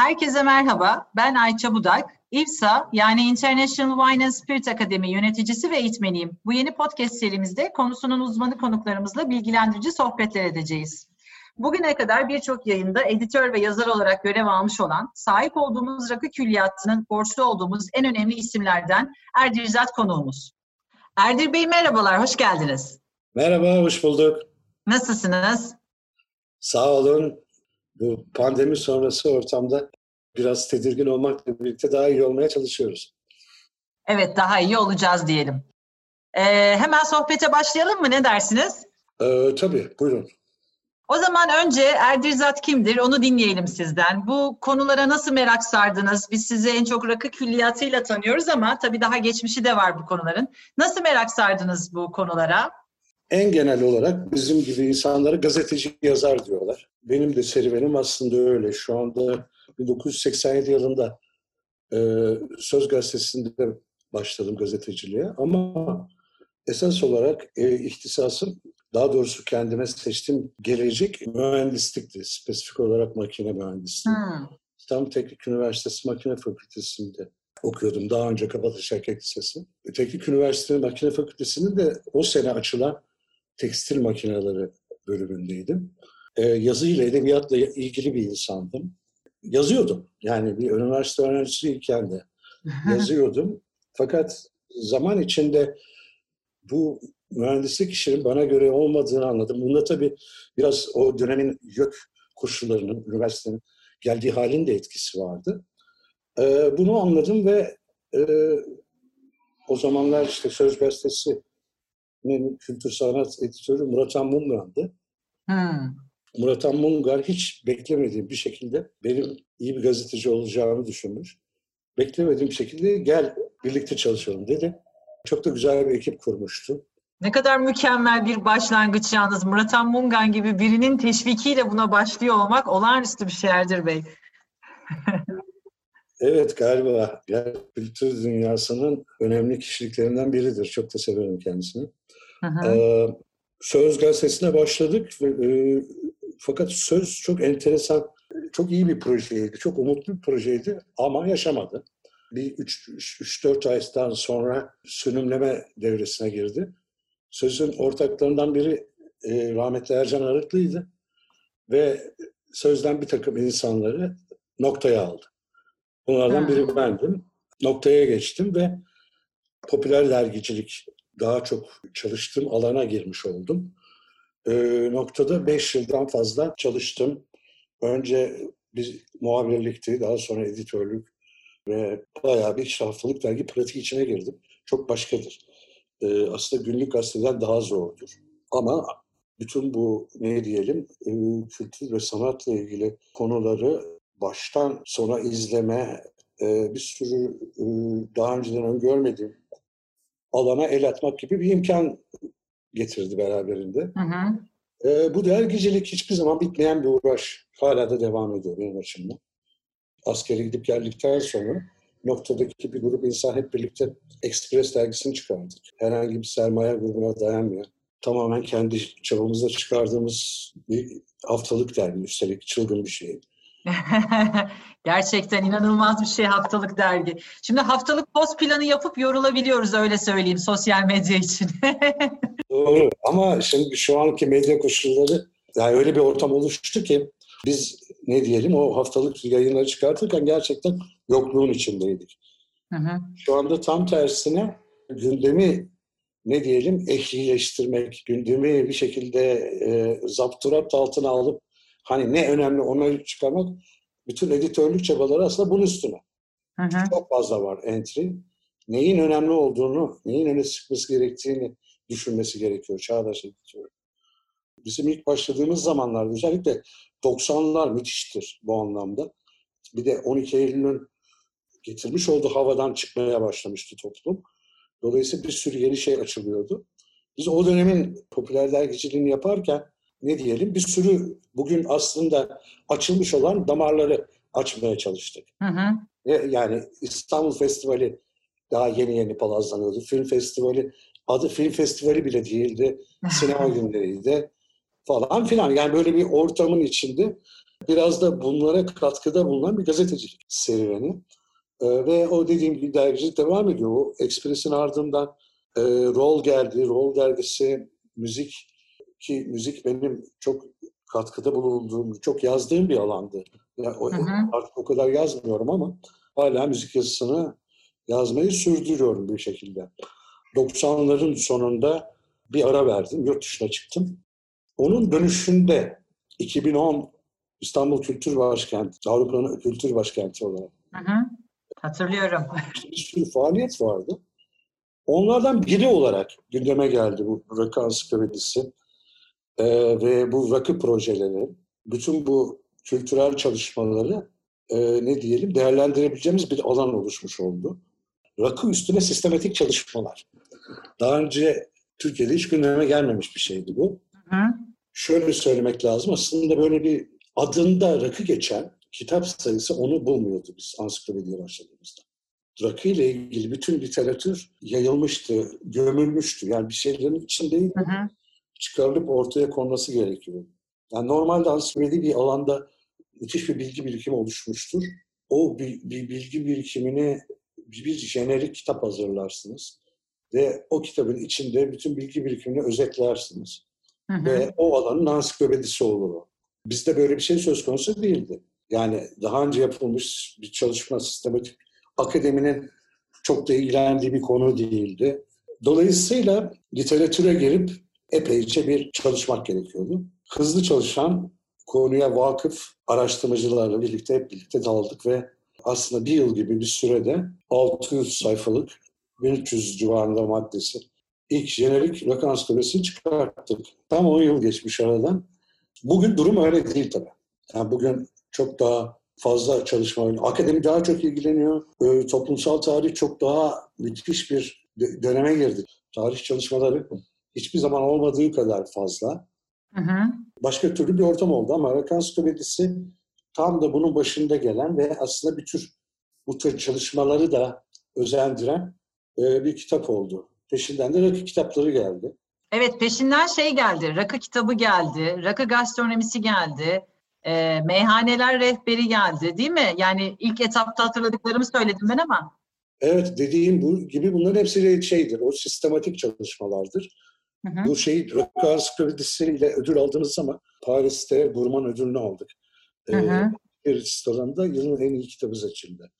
Herkese merhaba, ben Ayça Budak. İVSA yani International Wine and Spirit Akademi yöneticisi ve eğitmeniyim. Bu yeni podcast serimizde konusunun uzmanı konuklarımızla bilgilendirici sohbetler edeceğiz. Bugüne kadar birçok yayında editör ve yazar olarak görev almış olan, sahip olduğumuz rakı külliyatının borçlu olduğumuz en önemli isimlerden Erdir Zat konuğumuz. Erdir Bey merhabalar, hoş geldiniz. Merhaba, hoş bulduk. Nasılsınız? Sağ olun. Bu pandemi sonrası ortamda biraz tedirgin olmakla birlikte daha iyi olmaya çalışıyoruz. Evet, daha iyi olacağız diyelim. Ee, hemen sohbete başlayalım mı? Ne dersiniz? Ee, tabii, buyurun. O zaman önce Erdirzat kimdir onu dinleyelim sizden. Bu konulara nasıl merak sardınız? Biz sizi en çok rakı külliyatıyla tanıyoruz ama tabii daha geçmişi de var bu konuların. Nasıl merak sardınız bu konulara? En genel olarak bizim gibi insanlara gazeteci yazar diyorlar. Benim de serüvenim aslında öyle. Şu anda 1987 yılında e, Söz Gazetesi'nde başladım gazeteciliğe ama esas olarak e, ihtisasım daha doğrusu kendime seçtiğim gelecek mühendislikti. Spesifik olarak makine mühendisliği. Hmm. İstanbul Teknik Üniversitesi Makine Fakültesi'nde okuyordum. Daha önce Kabataş Erkek Lisesi. Teknik Üniversitesi Makine Fakültesi'nin de o sene açılan tekstil makineleri bölümündeydim. Ee, yazı ile edebiyatla ilgili bir insandım. Yazıyordum. Yani bir üniversite öğrencisiyken de yazıyordum. Fakat zaman içinde bu mühendislik işinin bana göre olmadığını anladım. Bunda tabii biraz o dönemin YÖK koşullarının, üniversitenin geldiği halin de etkisi vardı. Ee, bunu anladım ve e, o zamanlar işte Söz Gazetesi'nin kültür sanat editörü Murat Han. Hmm. Murat Mungar hiç beklemediğim bir şekilde benim iyi bir gazeteci olacağımı düşünmüş. Beklemediğim şekilde gel birlikte çalışalım dedi. Çok da güzel bir ekip kurmuştu. Ne kadar mükemmel bir başlangıç yalnız. Murat Mungan gibi birinin teşvikiyle buna başlıyor olmak olağanüstü bir şeylerdir Bey. evet galiba. Yani kültür dünyasının önemli kişiliklerinden biridir. Çok da severim kendisini. Ee, Söz gazetesine başladık. Ve, e, fakat Söz çok enteresan, çok iyi bir projeydi. Çok umutlu bir projeydi ama yaşamadı. Bir 3-4 aydan sonra sönümleme devresine girdi. Sözün ortaklarından biri e, rahmetli Ercan Arıklı'ydı. Ve sözden bir takım insanları noktaya aldı. Bunlardan biri bendim. Noktaya geçtim ve popüler dergicilik daha çok çalıştığım alana girmiş oldum. E, noktada beş yıldan fazla çalıştım. Önce bir muhabirlikti, daha sonra editörlük ve bayağı bir işte haftalık dergi pratik içine girdim. Çok başkadır e, aslında günlük gazeteden daha zordur. Ama bütün bu ne diyelim e, kültür ve sanatla ilgili konuları baştan sona izleme, e, bir sürü e, daha önceden öngörmediğim alana el atmak gibi bir imkan getirdi beraberinde. Hı hı. E, bu dergicilik hiçbir zaman bitmeyen bir uğraş. Hala da devam ediyor benim açımdan. Askere gidip geldikten sonra noktadaki bir grup insan hep birlikte Express dergisini çıkardık. Herhangi bir sermaye grubuna dayanmayan, tamamen kendi çabamızla çıkardığımız bir haftalık dergi. Üstelik çılgın bir şey. Gerçekten inanılmaz bir şey haftalık dergi. Şimdi haftalık post planı yapıp yorulabiliyoruz öyle söyleyeyim sosyal medya için. Doğru ama şimdi şu anki medya koşulları yani öyle bir ortam oluştu ki biz ne diyelim o haftalık yayınları çıkartırken gerçekten yokluğun içindeydik. Hı hı. Şu anda tam tersine gündemi ne diyelim ehlileştirmek, gündemi bir şekilde e, zapturapt altına alıp hani ne önemli onu çıkarmak bütün editörlük çabaları aslında bunun üstüne. Hı hı. Çok fazla var entry. Neyin önemli olduğunu, neyin öne çıkması gerektiğini düşünmesi gerekiyor çağdaş editör. Bizim ilk başladığımız zamanlarda özellikle 90'lar müthiştir bu anlamda. Bir de 12 Eylül'ün getirmiş olduğu havadan çıkmaya başlamıştı toplum. Dolayısıyla bir sürü yeni şey açılıyordu. Biz o dönemin popüler dergiciliğini yaparken ne diyelim bir sürü bugün aslında açılmış olan damarları açmaya çalıştık. Hı hı. Yani İstanbul Festivali daha yeni yeni palazlanıyordu. Film Festivali adı film festivali bile değildi. Sinema günleriydi falan filan. Yani böyle bir ortamın içinde Biraz da bunlara katkıda bulunan bir gazetecilik serüveni. Ee, ve o dediğim gibi dergicilik devam ediyor. O Express'in ardından e, Roll geldi. Roll dergisi müzik ki müzik benim çok katkıda bulunduğum, çok yazdığım bir alandı. Yani o, hı hı. Artık o kadar yazmıyorum ama hala müzik yazısını yazmayı sürdürüyorum bir şekilde. 90'ların sonunda bir ara verdim, yurt dışına çıktım. Onun dönüşünde 2010 İstanbul Kültür Başkenti, Avrupa'nın kültür başkenti olarak. Hı hı. Hatırlıyorum. Bir sürü faaliyet vardı. Onlardan biri olarak gündeme geldi bu rakı ansiklopedisi ee, ve bu rakı projeleri. Bütün bu kültürel çalışmaları e, ne diyelim değerlendirebileceğimiz bir alan oluşmuş oldu. Rakı üstüne sistematik çalışmalar. Daha önce Türkiye'de hiç gündeme gelmemiş bir şeydi bu. Hı. Şöyle söylemek lazım. Aslında böyle bir adında rakı geçen kitap sayısı onu bulmuyordu biz ansiklopediye başladığımızda. Rakı ile ilgili bütün literatür yayılmıştı, gömülmüştü. Yani bir şeylerin içindeydi. Hı hı. Çıkarılıp ortaya konması gerekiyor. Yani normalde ansiklopedi bir alanda müthiş bir bilgi birikimi oluşmuştur. O bir, bir bilgi birikimini bir, bir jenerik kitap hazırlarsınız. Ve o kitabın içinde bütün bilgi birikimini özetlersiniz. Hı hı. Ve o alanın ansiklopedisi olur o. Bizde böyle bir şey söz konusu değildi. Yani daha önce yapılmış bir çalışma sistematik akademinin çok da ilgilendiği bir konu değildi. Dolayısıyla literatüre girip epeyce bir çalışmak gerekiyordu. Hızlı çalışan, konuya vakıf araştırmacılarla birlikte hep birlikte daldık ve aslında bir yıl gibi bir sürede 600 sayfalık 1300 civarında maddesi ilk jenerik rakam ansiklopedisini çıkarttık. Tam 10 yıl geçmiş aradan. Bugün durum öyle değil tabii. Yani bugün çok daha fazla çalışma var. Akademi daha çok ilgileniyor. Ee, toplumsal tarih çok daha müthiş bir döneme girdi. Tarih çalışmaları hiçbir zaman olmadığı kadar fazla. Hı hı. Başka türlü bir ortam oldu ama Rakı Ansiklopedisi tam da bunun başında gelen ve aslında bir tür bu tür çalışmaları da özendiren e, bir kitap oldu. Peşinden de rakı kitapları geldi. Evet peşinden şey geldi, rakı kitabı geldi, rakı gastronomisi geldi, e, meyhaneler rehberi geldi değil mi? Yani ilk etapta hatırladıklarımı söyledim ben ama. Evet dediğim bu gibi bunların hepsi şeydir, o sistematik çalışmalardır. Hı hı. Bu şey rakı ansiklopedisiyle ödül aldığınız zaman Paris'te Burman ödülünü aldık. Hı hı. Ee, bir restoranında yılın en iyi kitabı seçildi.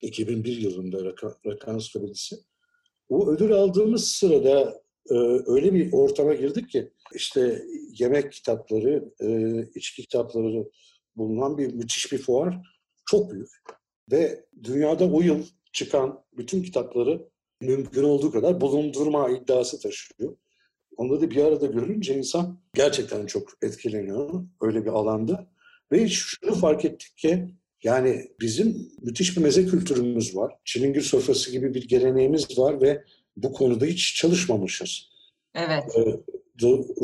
2001 yılında Rakı, rakı ansiklopedisi. Bu ödül aldığımız sırada e, öyle bir ortama girdik ki işte yemek kitapları, e, içki kitapları bulunan bir müthiş bir fuar. Çok büyük. Ve dünyada o yıl çıkan bütün kitapları mümkün olduğu kadar bulundurma iddiası taşıyor. Onları bir arada görünce insan gerçekten çok etkileniyor öyle bir alanda. Ve şunu fark ettik ki yani bizim müthiş bir meze kültürümüz var. Çilingir sofrası gibi bir geleneğimiz var ve bu konuda hiç çalışmamışız. Evet. Ee,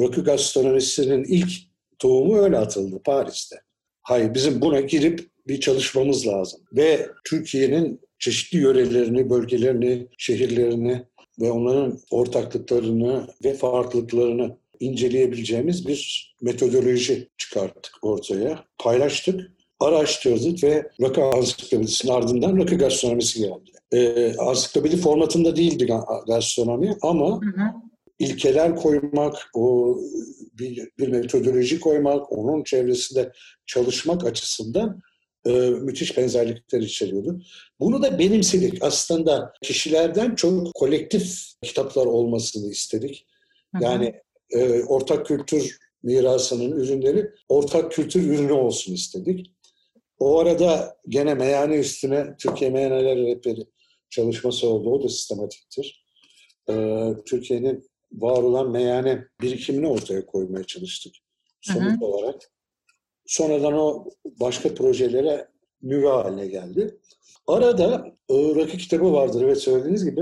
rakı gastronomisinin ilk tohumu öyle atıldı Paris'te. Hayır bizim buna girip bir çalışmamız lazım. Ve Türkiye'nin çeşitli yörelerini, bölgelerini, şehirlerini ve onların ortaklıklarını ve farklılıklarını inceleyebileceğimiz bir metodoloji çıkarttık ortaya. Paylaştık, araştırdık ve rakı ansiklopedisinin ardından rakı gastronomisi geldi. Ee, ansiklopedi formatında değildi gastronomi ama hı hı. ilkeler koymak, o bir, bir metodoloji koymak, onun çevresinde çalışmak açısından e, müthiş benzerlikler içeriyordu. Bunu da benimsedik. Aslında kişilerden çok kolektif kitaplar olmasını istedik. Yani e, ortak kültür mirasının ürünleri ortak kültür ürünü olsun istedik. O arada gene meyhane üstüne Türkiye Meyhaneler Rehberi çalışması oldu. O da sistematiktir. Ee, Türkiye'nin var olan meyhane birikimini ortaya koymaya çalıştık somut olarak. Sonradan o başka projelere nüve haline geldi. Arada e, rakı kitabı vardır evet söylediğiniz gibi.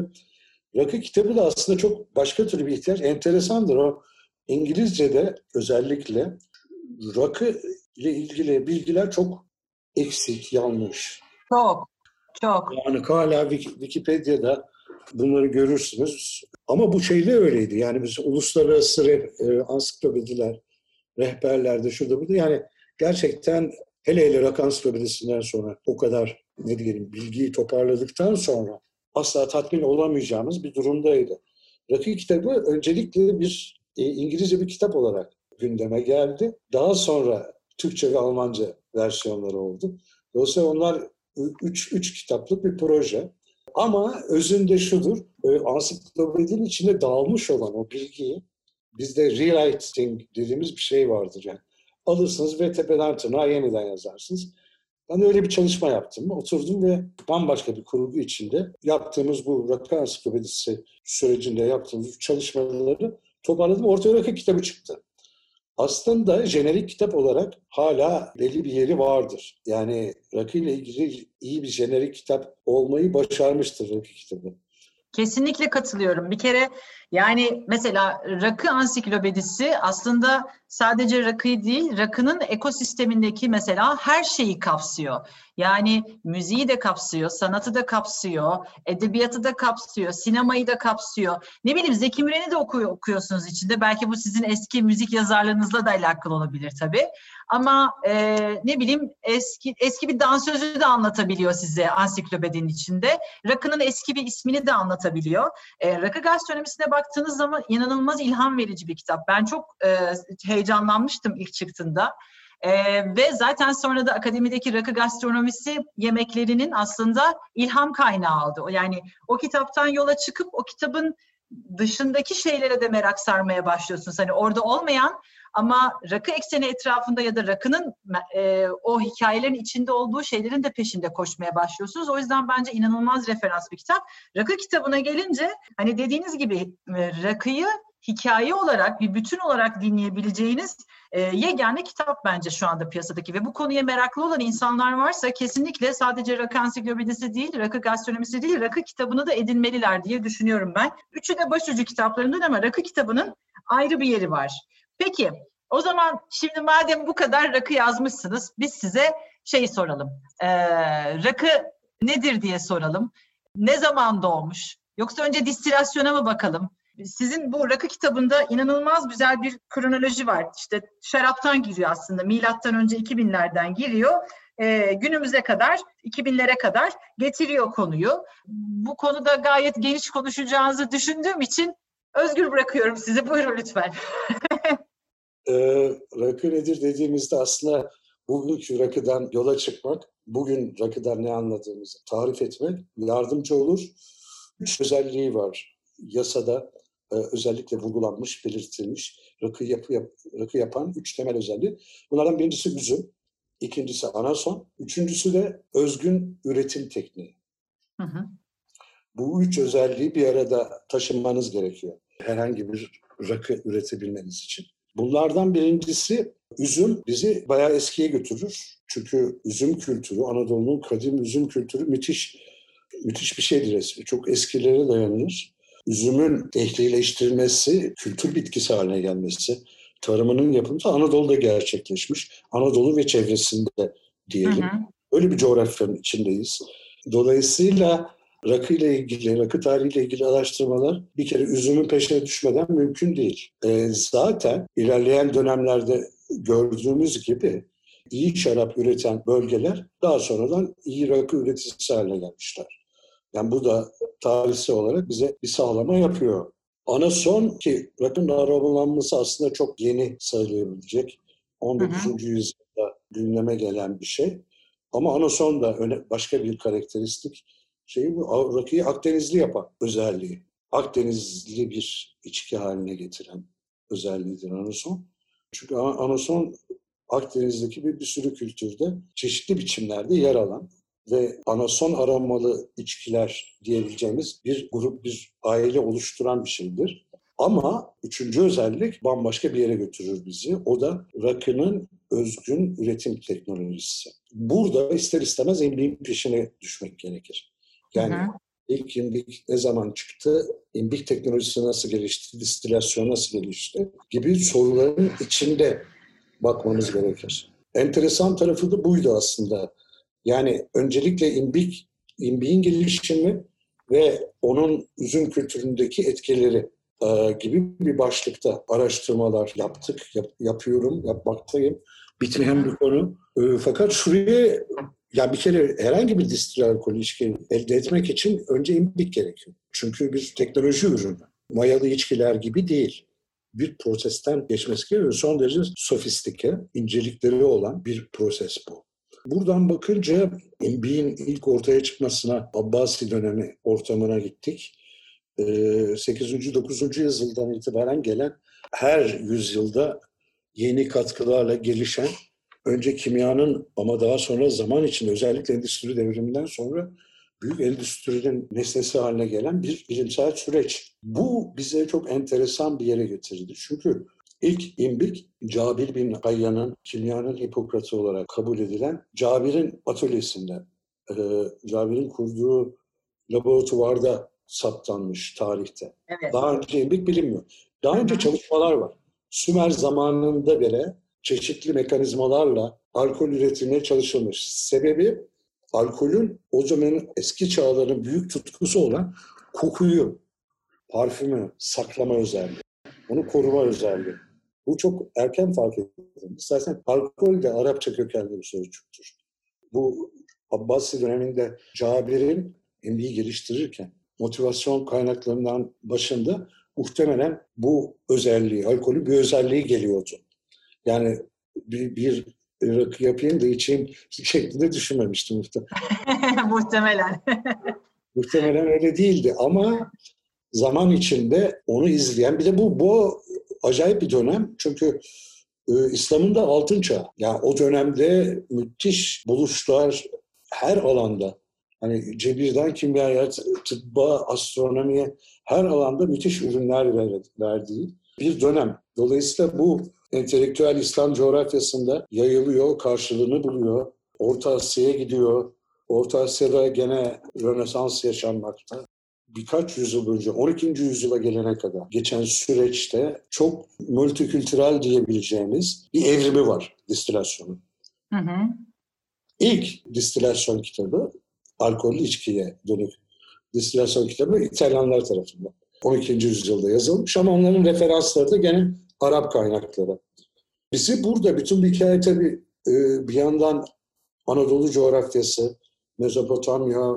Rakı kitabı da aslında çok başka türlü bir ihtiyaç. Enteresandır o. İngilizce'de özellikle rakı ile ilgili bilgiler çok eksik, yanlış. Çok, çok. Yani hala Wikipedia'da bunları görürsünüz. Ama bu şeyle öyleydi. Yani biz uluslararası e, ansiklopediler, rehberlerde şurada burada yani gerçekten hele hele rock ansiklopedisinden sonra o kadar ne diyelim bilgiyi toparladıktan sonra asla tatmin olamayacağımız bir durumdaydı. Rakı kitabı öncelikle bir e, İngilizce bir kitap olarak gündeme geldi. Daha sonra Türkçe ve Almanca versiyonları oldu. Dolayısıyla onlar üç, üç kitaplık bir proje. Ama özünde şudur, e, ansiklopedinin içinde dağılmış olan o bilgiyi bizde rewriting dediğimiz bir şey vardır yani. Alırsınız ve tepeden tırnağa yeniden yazarsınız. Ben öyle bir çalışma yaptım. Oturdum ve bambaşka bir kurgu içinde yaptığımız bu rakı ansiklopedisi sürecinde yaptığımız çalışmaları toparladım. Ortaya rakı kitabı çıktı. Aslında jenerik kitap olarak hala belli bir yeri vardır. Yani rakı ile ilgili iyi bir jenerik kitap olmayı başarmıştır rakı kitabı. Kesinlikle katılıyorum. Bir kere yani mesela rakı ansiklopedisi aslında sadece rakıyı değil, rakının ekosistemindeki mesela her şeyi kapsıyor. Yani müziği de kapsıyor, sanatı da kapsıyor, edebiyatı da kapsıyor, sinemayı da kapsıyor. Ne bileyim Zeki Müren'i de okuyor, okuyorsunuz içinde. Belki bu sizin eski müzik yazarlarınızla da alakalı olabilir tabii. Ama e, ne bileyim eski eski bir dansözü de anlatabiliyor size ansiklopedinin içinde. Rakının eski bir ismini de anlatabiliyor. E, rakı gastronomisine baktığınız zaman inanılmaz ilham verici bir kitap. Ben çok e, heyecanlanmıştım ilk çıktığında. Ee, ve zaten sonra da akademideki rakı gastronomisi yemeklerinin aslında ilham kaynağı aldı. Yani o kitaptan yola çıkıp o kitabın dışındaki şeylere de merak sarmaya başlıyorsunuz. Hani orada olmayan ama rakı ekseni etrafında ya da rakının e, o hikayelerin içinde olduğu şeylerin de peşinde koşmaya başlıyorsunuz. O yüzden bence inanılmaz referans bir kitap. Rakı kitabına gelince hani dediğiniz gibi e, rakıyı hikaye olarak bir bütün olarak dinleyebileceğiniz e, yegane kitap bence şu anda piyasadaki ve bu konuya meraklı olan insanlar varsa kesinlikle sadece rakı ansiklopedisi değil, rakı gastronomisi değil, rakı kitabını da edinmeliler diye düşünüyorum ben. Üçü de başucu kitaplarından ama rakı kitabının ayrı bir yeri var. Peki o zaman şimdi madem bu kadar rakı yazmışsınız biz size şeyi soralım. Ee, rakı nedir diye soralım. Ne zaman doğmuş? Yoksa önce distilasyona mı bakalım? Sizin bu rakı kitabında inanılmaz güzel bir kronoloji var. İşte şaraptan giriyor aslında. Milattan önce 2000'lerden giriyor. E, günümüze kadar, 2000'lere kadar getiriyor konuyu. Bu konuda gayet geniş konuşacağınızı düşündüğüm için özgür bırakıyorum sizi. Buyurun lütfen. e, rakı nedir dediğimizde aslında bugünkü rakıdan yola çıkmak, bugün rakıdan ne anladığımızı tarif etmek yardımcı olur. Üç özelliği var yasada e, özellikle vurgulanmış, belirtilmiş rakı, yapı, yap, rakı yapan üç temel özelliği. Bunlardan birincisi üzüm, ikincisi anason, üçüncüsü de özgün üretim tekniği. Hı hı. Bu üç özelliği bir arada taşınmanız gerekiyor herhangi bir rakı üretebilmeniz için. Bunlardan birincisi üzüm bizi bayağı eskiye götürür. Çünkü üzüm kültürü, Anadolu'nun kadim üzüm kültürü müthiş müthiş bir şeydir. Çok eskilere dayanır üzümün ehlileştirilmesi, kültür bitkisi haline gelmesi, tarımının yapımı Anadolu'da gerçekleşmiş. Anadolu ve çevresinde diyelim. Hı hı. Öyle bir coğrafyanın içindeyiz. Dolayısıyla rakı ile ilgili, rakı tarihiyle ilgili araştırmalar bir kere üzümün peşine düşmeden mümkün değil. E, zaten ilerleyen dönemlerde gördüğümüz gibi iyi şarap üreten bölgeler daha sonradan iyi rakı üreticisi haline gelmişler. Yani bu da tarihsel olarak bize bir sağlama yapıyor. Ana son ki rakın arabalanması aslında çok yeni sayılabilecek. 19. Hı hı. yüzyılda gündeme gelen bir şey. Ama ana son da öne, başka bir karakteristik şey bu. Rakıyı Akdenizli yapan özelliği. Akdenizli bir içki haline getiren özelliğidir anason. Çünkü anason Akdeniz'deki bir, bir sürü kültürde çeşitli biçimlerde yer alan ve anason aromalı içkiler diyebileceğimiz bir grup, bir aile oluşturan bir şeydir. Ama üçüncü özellik bambaşka bir yere götürür bizi. O da rakının özgün üretim teknolojisi. Burada ister istemez imbiğin peşine düşmek gerekir. Yani hı hı. ilk imbik ne zaman çıktı, imbik teknolojisi nasıl gelişti, distilasyon nasıl gelişti gibi soruların içinde bakmamız gerekir. Enteresan tarafı da buydu aslında. Yani öncelikle imbik, imbiğin gelişimi ve onun üzüm kültüründeki etkileri e, gibi bir başlıkta araştırmalar yaptık, yap, yapıyorum, yapmaktayım. bitmeyen bir konu. E, fakat şuraya ya bir kere herhangi bir distil alkol ilişki elde etmek için önce imbik gerekiyor. Çünkü bir teknoloji ürünü. Mayalı içkiler gibi değil. Bir prosesten geçmesi gerekiyor. Son derece sofistike, incelikleri olan bir proses bu. Buradan bakınca imbik'in ilk ortaya çıkmasına Abbasi dönemi ortamına gittik. 8. 9. yüzyıldan itibaren gelen her yüzyılda yeni katkılarla gelişen önce kimyanın ama daha sonra zaman içinde özellikle endüstri devriminden sonra büyük endüstrinin nesnesi haline gelen bir bilimsel süreç. Bu bize çok enteresan bir yere getirdi. Çünkü ilk imbik Cabir bin Hayyan'ın kimyanın Hipokratı olarak kabul edilen Cabir'in atölyesinde, e, Cabir'in kurduğu laboratuvarda saptanmış tarihte. Evet. Daha önce imbik bilinmiyor. Daha önce çalışmalar var. Sümer zamanında bile çeşitli mekanizmalarla alkol üretimine çalışılmış. Sebebi alkolün o zamanın eski çağların büyük tutkusu olan kokuyu, parfümü saklama özelliği, onu koruma özelliği. Bu çok erken fark edildi. İstersen alkol de Arapça kökenli bir sözcüktür. Bu Abbasi döneminde Cabir'in emniyi geliştirirken motivasyon kaynaklarından başında muhtemelen bu özelliği, alkolü bir özelliği geliyordu. Yani bir, bir rakı yapayım da içeyim şeklinde düşünmemiştim muhtemelen. muhtemelen. muhtemelen öyle değildi ama zaman içinde onu izleyen bir de bu bu acayip bir dönem çünkü e, İslam'ın da altın çağı. Yani o dönemde müthiş buluşlar her alanda hani cebirden kimyaya, tıbba, astronomiye her alanda müthiş ürünler verdiği bir dönem. Dolayısıyla bu entelektüel İslam coğrafyasında yayılıyor, karşılığını buluyor. Orta Asya'ya gidiyor. Orta Asya'da gene Rönesans yaşanmakta. Birkaç yüzyıl önce, 12. yüzyıla gelene kadar geçen süreçte çok multikültürel diyebileceğimiz bir evrimi var distilasyonun. Hı hı. İlk distilasyon kitabı alkollü içkiye dönük distilasyon kitabı İtalyanlar tarafından. 12. yüzyılda yazılmış ama onların referansları da gene Arap kaynakları. Bizi burada bütün bir hikaye tabii e, bir yandan Anadolu coğrafyası, Mezopotamya,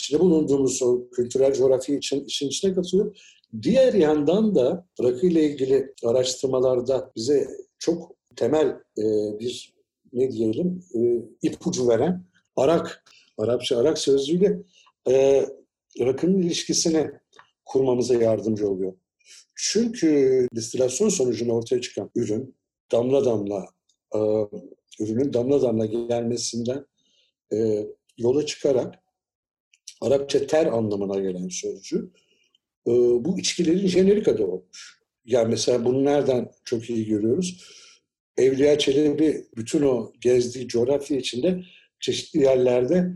içinde bulunduğumuz o kültürel coğrafya için işin içine katıyor. Diğer yandan da rakı ile ilgili araştırmalarda bize çok temel e, bir ne diyelim e, ipucu veren Arak, Arapça Arak sözcüğüyle e, rakının ilişkisini kurmamıza yardımcı oluyor. Çünkü distilasyon sonucunda ortaya çıkan ürün damla damla e, ürünün damla damla gelmesinden e, yola çıkarak Arapça ter anlamına gelen sözcü e, bu içkilerin jenerik adı olmuş. Yani mesela bunu nereden çok iyi görüyoruz? Evliya Çelebi bütün o gezdiği coğrafya içinde çeşitli yerlerde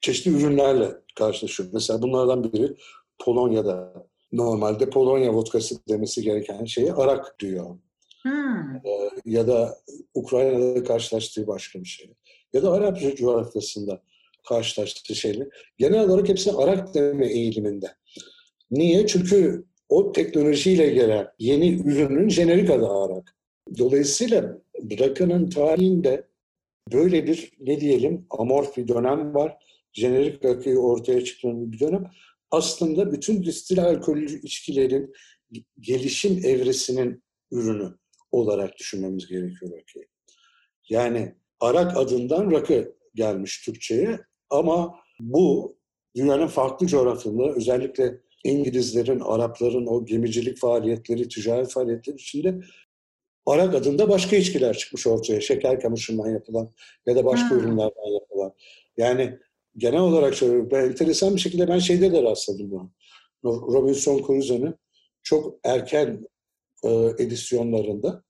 çeşitli ürünlerle karşılaşıyor. Mesela bunlardan biri Polonya'da normalde Polonya vodkası demesi gereken şeyi Arak diyor. Hmm. Ee, ya da Ukrayna'da karşılaştığı başka bir şey. Ya da Arap coğrafyasında karşılaştığı şeyler. Genel olarak hepsi Arak deme eğiliminde. Niye? Çünkü o teknolojiyle gelen yeni ürünün jenerik adı Arak. Dolayısıyla rakının tarihinde böyle bir ne diyelim amorf bir dönem var. Jenerik rakıyı ortaya çıkan bir dönem aslında bütün distil alkollü içkilerin gelişim evresinin ürünü olarak düşünmemiz gerekiyor rakıyı. Yani arak adından rakı gelmiş Türkçe'ye ama bu dünyanın farklı coğrafyalarında özellikle İngilizlerin, Arapların o gemicilik faaliyetleri, ticaret faaliyetleri içinde arak adında başka içkiler çıkmış ortaya. Şeker kamışından yapılan ya da başka hmm. ürünlerden yapılan. Yani genel olarak söylüyorum. Ben enteresan bir şekilde ben şeyde de rastladım buna. Robinson Crusoe'nun çok erken e, edisyonlarında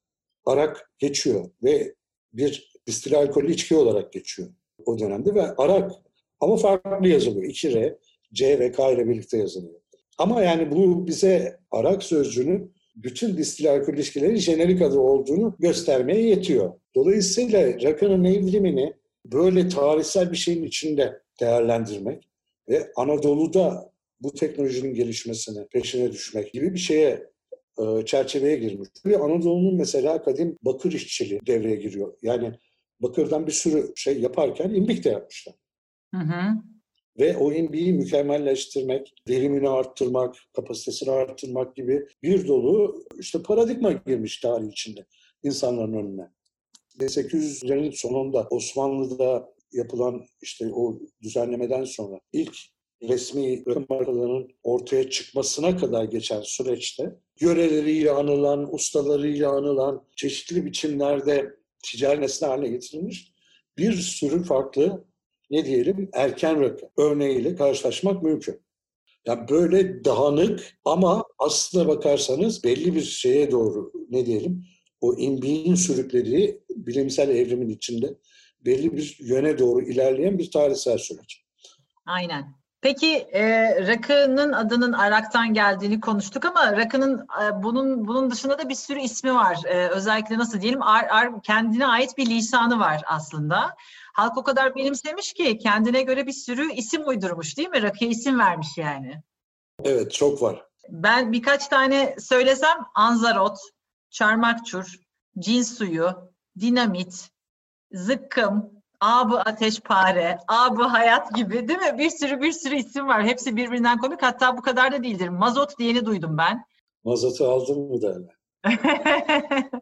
arak geçiyor ve bir distil alkollü içki olarak geçiyor o dönemde ve arak ama farklı yazılıyor. 2R, C ve K ile birlikte yazılıyor. Ama yani bu bize arak sözcüğünün bütün distil alkol ilişkileri jenerik adı olduğunu göstermeye yetiyor. Dolayısıyla rakının evrimini böyle tarihsel bir şeyin içinde değerlendirmek ve Anadolu'da bu teknolojinin gelişmesine peşine düşmek gibi bir şeye e, çerçeveye girmiş. Ve Anadolu'nun mesela kadim bakır işçiliği devreye giriyor. Yani bakırdan bir sürü şey yaparken imbik de yapmışlar. Hı hı. Ve o imbiği mükemmelleştirmek, verimini arttırmak, kapasitesini arttırmak gibi bir dolu işte paradigma girmiş tarih içinde insanların önüne. 1800'lerin sonunda Osmanlı'da yapılan işte o düzenlemeden sonra ilk resmi rakım markalarının ortaya çıkmasına kadar geçen süreçte yöreleriyle anılan, ustalarıyla anılan, çeşitli biçimlerde ticari nesne haline getirilmiş bir sürü farklı ne diyelim erken rakı örneğiyle karşılaşmak mümkün. Yani böyle dağınık ama aslına bakarsanız belli bir şeye doğru ne diyelim o imbiğin sürüklediği bilimsel evrimin içinde belli bir yöne doğru ilerleyen bir tarihsel süreç. Aynen. Peki e, rakının adının Arak'tan geldiğini konuştuk ama rakının e, bunun bunun dışında da bir sürü ismi var. E, özellikle nasıl diyelim ar, ar, kendine ait bir lisanı var aslında. Halk o kadar benimsemiş ki kendine göre bir sürü isim uydurmuş değil mi? Rakıya isim vermiş yani. Evet çok var. Ben birkaç tane söylesem anzarot, çarmakçur, cin suyu, dinamit, zıkkım, Abı Ateşpare, Abı Hayat gibi değil mi? Bir sürü bir sürü isim var. Hepsi birbirinden komik. Hatta bu kadar da değildir. Mazot diyeni duydum ben. Mazotu aldın mı derler.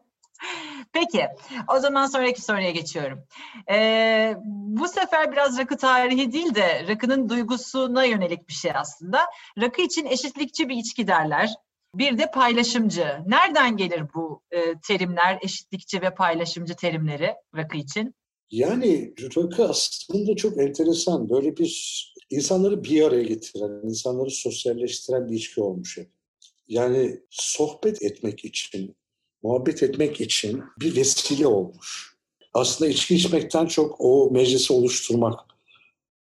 Peki, o zaman sonraki soruya geçiyorum. Ee, bu sefer biraz rakı tarihi değil de rakının duygusuna yönelik bir şey aslında. Rakı için eşitlikçi bir içki derler. Bir de paylaşımcı. Nereden gelir bu e, terimler, eşitlikçi ve paylaşımcı terimleri rakı için? Yani rakı aslında çok enteresan. Böyle bir insanları bir araya getiren, insanları sosyalleştiren bir içki olmuş hep. Yani sohbet etmek için, muhabbet etmek için bir vesile olmuş. Aslında içki içmekten çok o meclisi oluşturmak,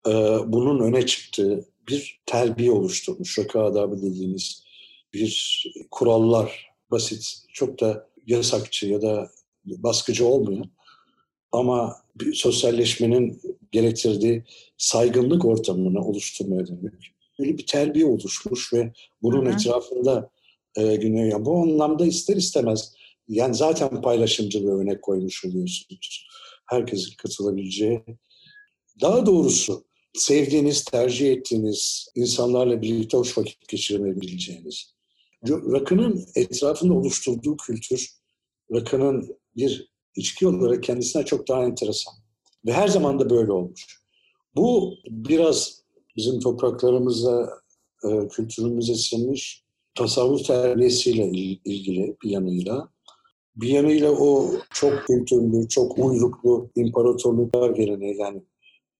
e, bunun öne çıktığı bir terbiye oluşturmuş. Rakı adabı dediğimiz bir kurallar, basit, çok da yasakçı ya da baskıcı olmuyor. Ama sosyalleşmenin gerektirdiği saygınlık ortamını oluşturmaya dönük. Böyle bir terbiye oluşmuş ve bunun Hı-hı. etrafında e, yani bu anlamda ister istemez yani zaten paylaşımcılığı örnek koymuş oluyorsunuz. Herkesin katılabileceği. Daha doğrusu sevdiğiniz, tercih ettiğiniz insanlarla birlikte hoş vakit geçirebileceğiniz. Rakının etrafında oluşturduğu kültür, rakının bir içki olarak kendisine çok daha enteresan. Ve her zaman da böyle olmuş. Bu biraz bizim topraklarımızda, e, kültürümüze sinmiş tasavvuf terbiyesiyle ilgili bir yanıyla. Bir yanıyla o çok kültürlü, çok uyruklu imparatorluklar geleneği yani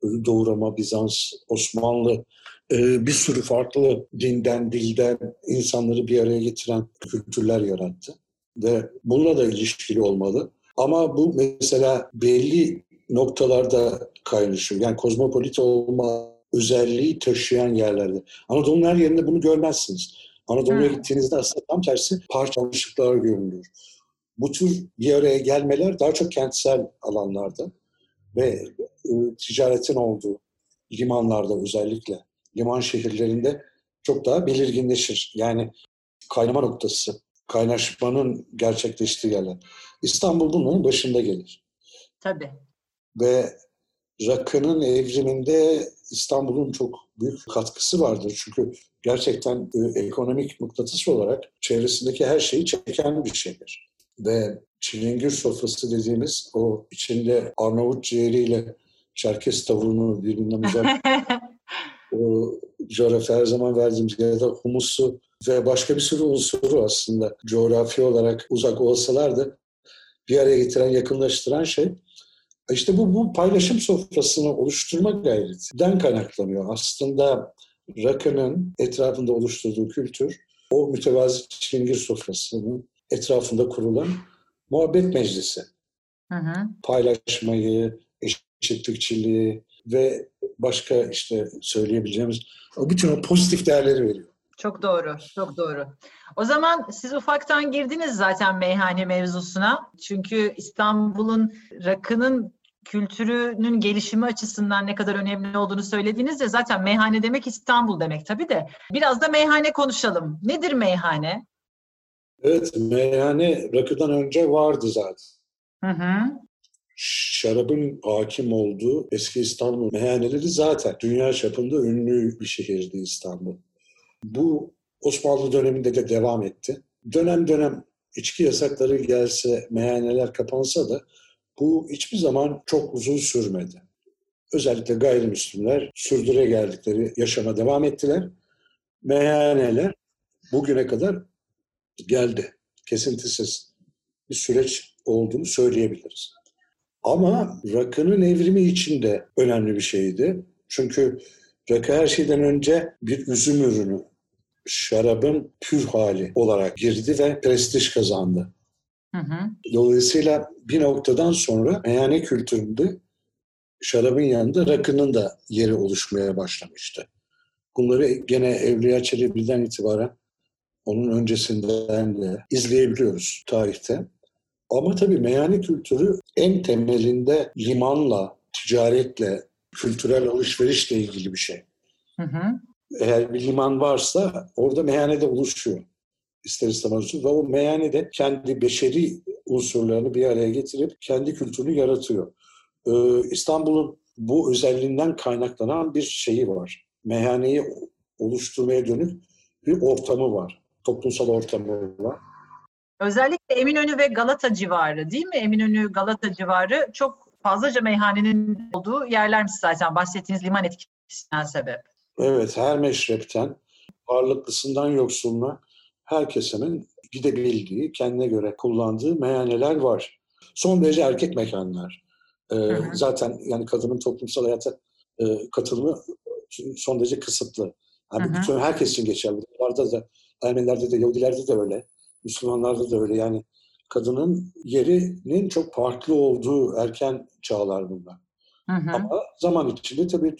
Doğu Bizans, Osmanlı e, bir sürü farklı dinden, dilden insanları bir araya getiren kültürler yarattı. Ve bununla da ilişkili olmalı. Ama bu mesela belli noktalarda kaynaşıyor. Yani kozmopolit olma özelliği taşıyan yerlerde. Anadolu'nun her yerinde bunu görmezsiniz. Anadolu'ya hmm. gittiğinizde aslında tam tersi parçalanmışlıklar görünüyor. Bu tür bir araya gelmeler daha çok kentsel alanlarda ve e, ticaretin olduğu limanlarda özellikle liman şehirlerinde çok daha belirginleşir. Yani kaynama noktası, kaynaşmanın gerçekleştiği yerler. İstanbul bunun başında gelir. Tabii. Ve rakının evriminde İstanbul'un çok büyük katkısı vardır. Çünkü gerçekten e, ekonomik mıknatıs olarak çevresindeki her şeyi çeken bir şeydir. Ve çilingir sofrası dediğimiz o içinde Arnavut ciğeriyle Çerkes tavuğunu birbirinden uzak o coğrafya her zaman verdiğimiz ya da humusu ve başka bir sürü unsuru aslında coğrafi olarak uzak olsalar da bir araya getiren, yakınlaştıran şey işte bu, bu paylaşım sofrasını oluşturma gayretinden kaynaklanıyor. Aslında rakının etrafında oluşturduğu kültür o mütevazi çingir sofrasının etrafında kurulan muhabbet meclisi. Hı hı. Paylaşmayı, eşitlikçiliği ve başka işte söyleyebileceğimiz bütün o pozitif değerleri veriyor. Çok doğru, çok doğru. O zaman siz ufaktan girdiniz zaten meyhane mevzusuna. Çünkü İstanbul'un rakının kültürünün gelişimi açısından ne kadar önemli olduğunu söylediniz ya zaten meyhane demek İstanbul demek tabii de. Biraz da meyhane konuşalım. Nedir meyhane? Evet, meyhane rakıdan önce vardı zaten. Hı hı. Şarabın hakim olduğu eski İstanbul meyhaneleri zaten dünya çapında ünlü bir şehirdi İstanbul. Bu Osmanlı döneminde de devam etti. Dönem dönem içki yasakları gelse, meyhaneler kapansa da bu hiçbir zaman çok uzun sürmedi. Özellikle gayrimüslimler sürdüre geldikleri yaşama devam ettiler. Meyhaneler bugüne kadar geldi. Kesintisiz bir süreç olduğunu söyleyebiliriz. Ama rakının evrimi için de önemli bir şeydi. Çünkü rakı her şeyden önce bir üzüm ürünü, şarabın pür hali olarak girdi ve prestij kazandı. Hı hı. Dolayısıyla bir noktadan sonra meyhane kültüründe şarabın yanında rakının da yeri oluşmaya başlamıştı. Bunları gene Evliya Çelebi'den itibaren onun öncesinden de izleyebiliyoruz tarihte. Ama tabii meyhane kültürü en temelinde limanla, ticaretle, kültürel alışverişle ilgili bir şey. Hı hı. Eğer bir liman varsa orada meyhane de oluşuyor. İster istemez. Ve o meyhane de kendi beşeri unsurlarını bir araya getirip kendi kültürünü yaratıyor. Ee, İstanbul'un bu özelliğinden kaynaklanan bir şeyi var. Meyhaneyi oluşturmaya dönük bir ortamı var. Toplumsal ortamı var. Özellikle Eminönü ve Galata civarı değil mi? Eminönü, Galata civarı çok fazlaca meyhanenin olduğu yerlermiş zaten bahsettiğiniz liman etkisinden sebep. Evet, her meşrepten, varlıklısından yoksuluna her kesemin gidebildiği, kendine göre kullandığı meyhaneler var. Son derece erkek mekanlar. Ee, zaten yani kadının toplumsal hayata e, katılımı son derece kısıtlı. Yani hı hı. bütün herkes için geçerli. Bunlarda da, Ermenilerde de, Yahudilerde de öyle. Müslümanlarda da öyle. Yani kadının yerinin çok farklı olduğu erken çağlar bunlar. Hı hı. Ama zaman içinde tabii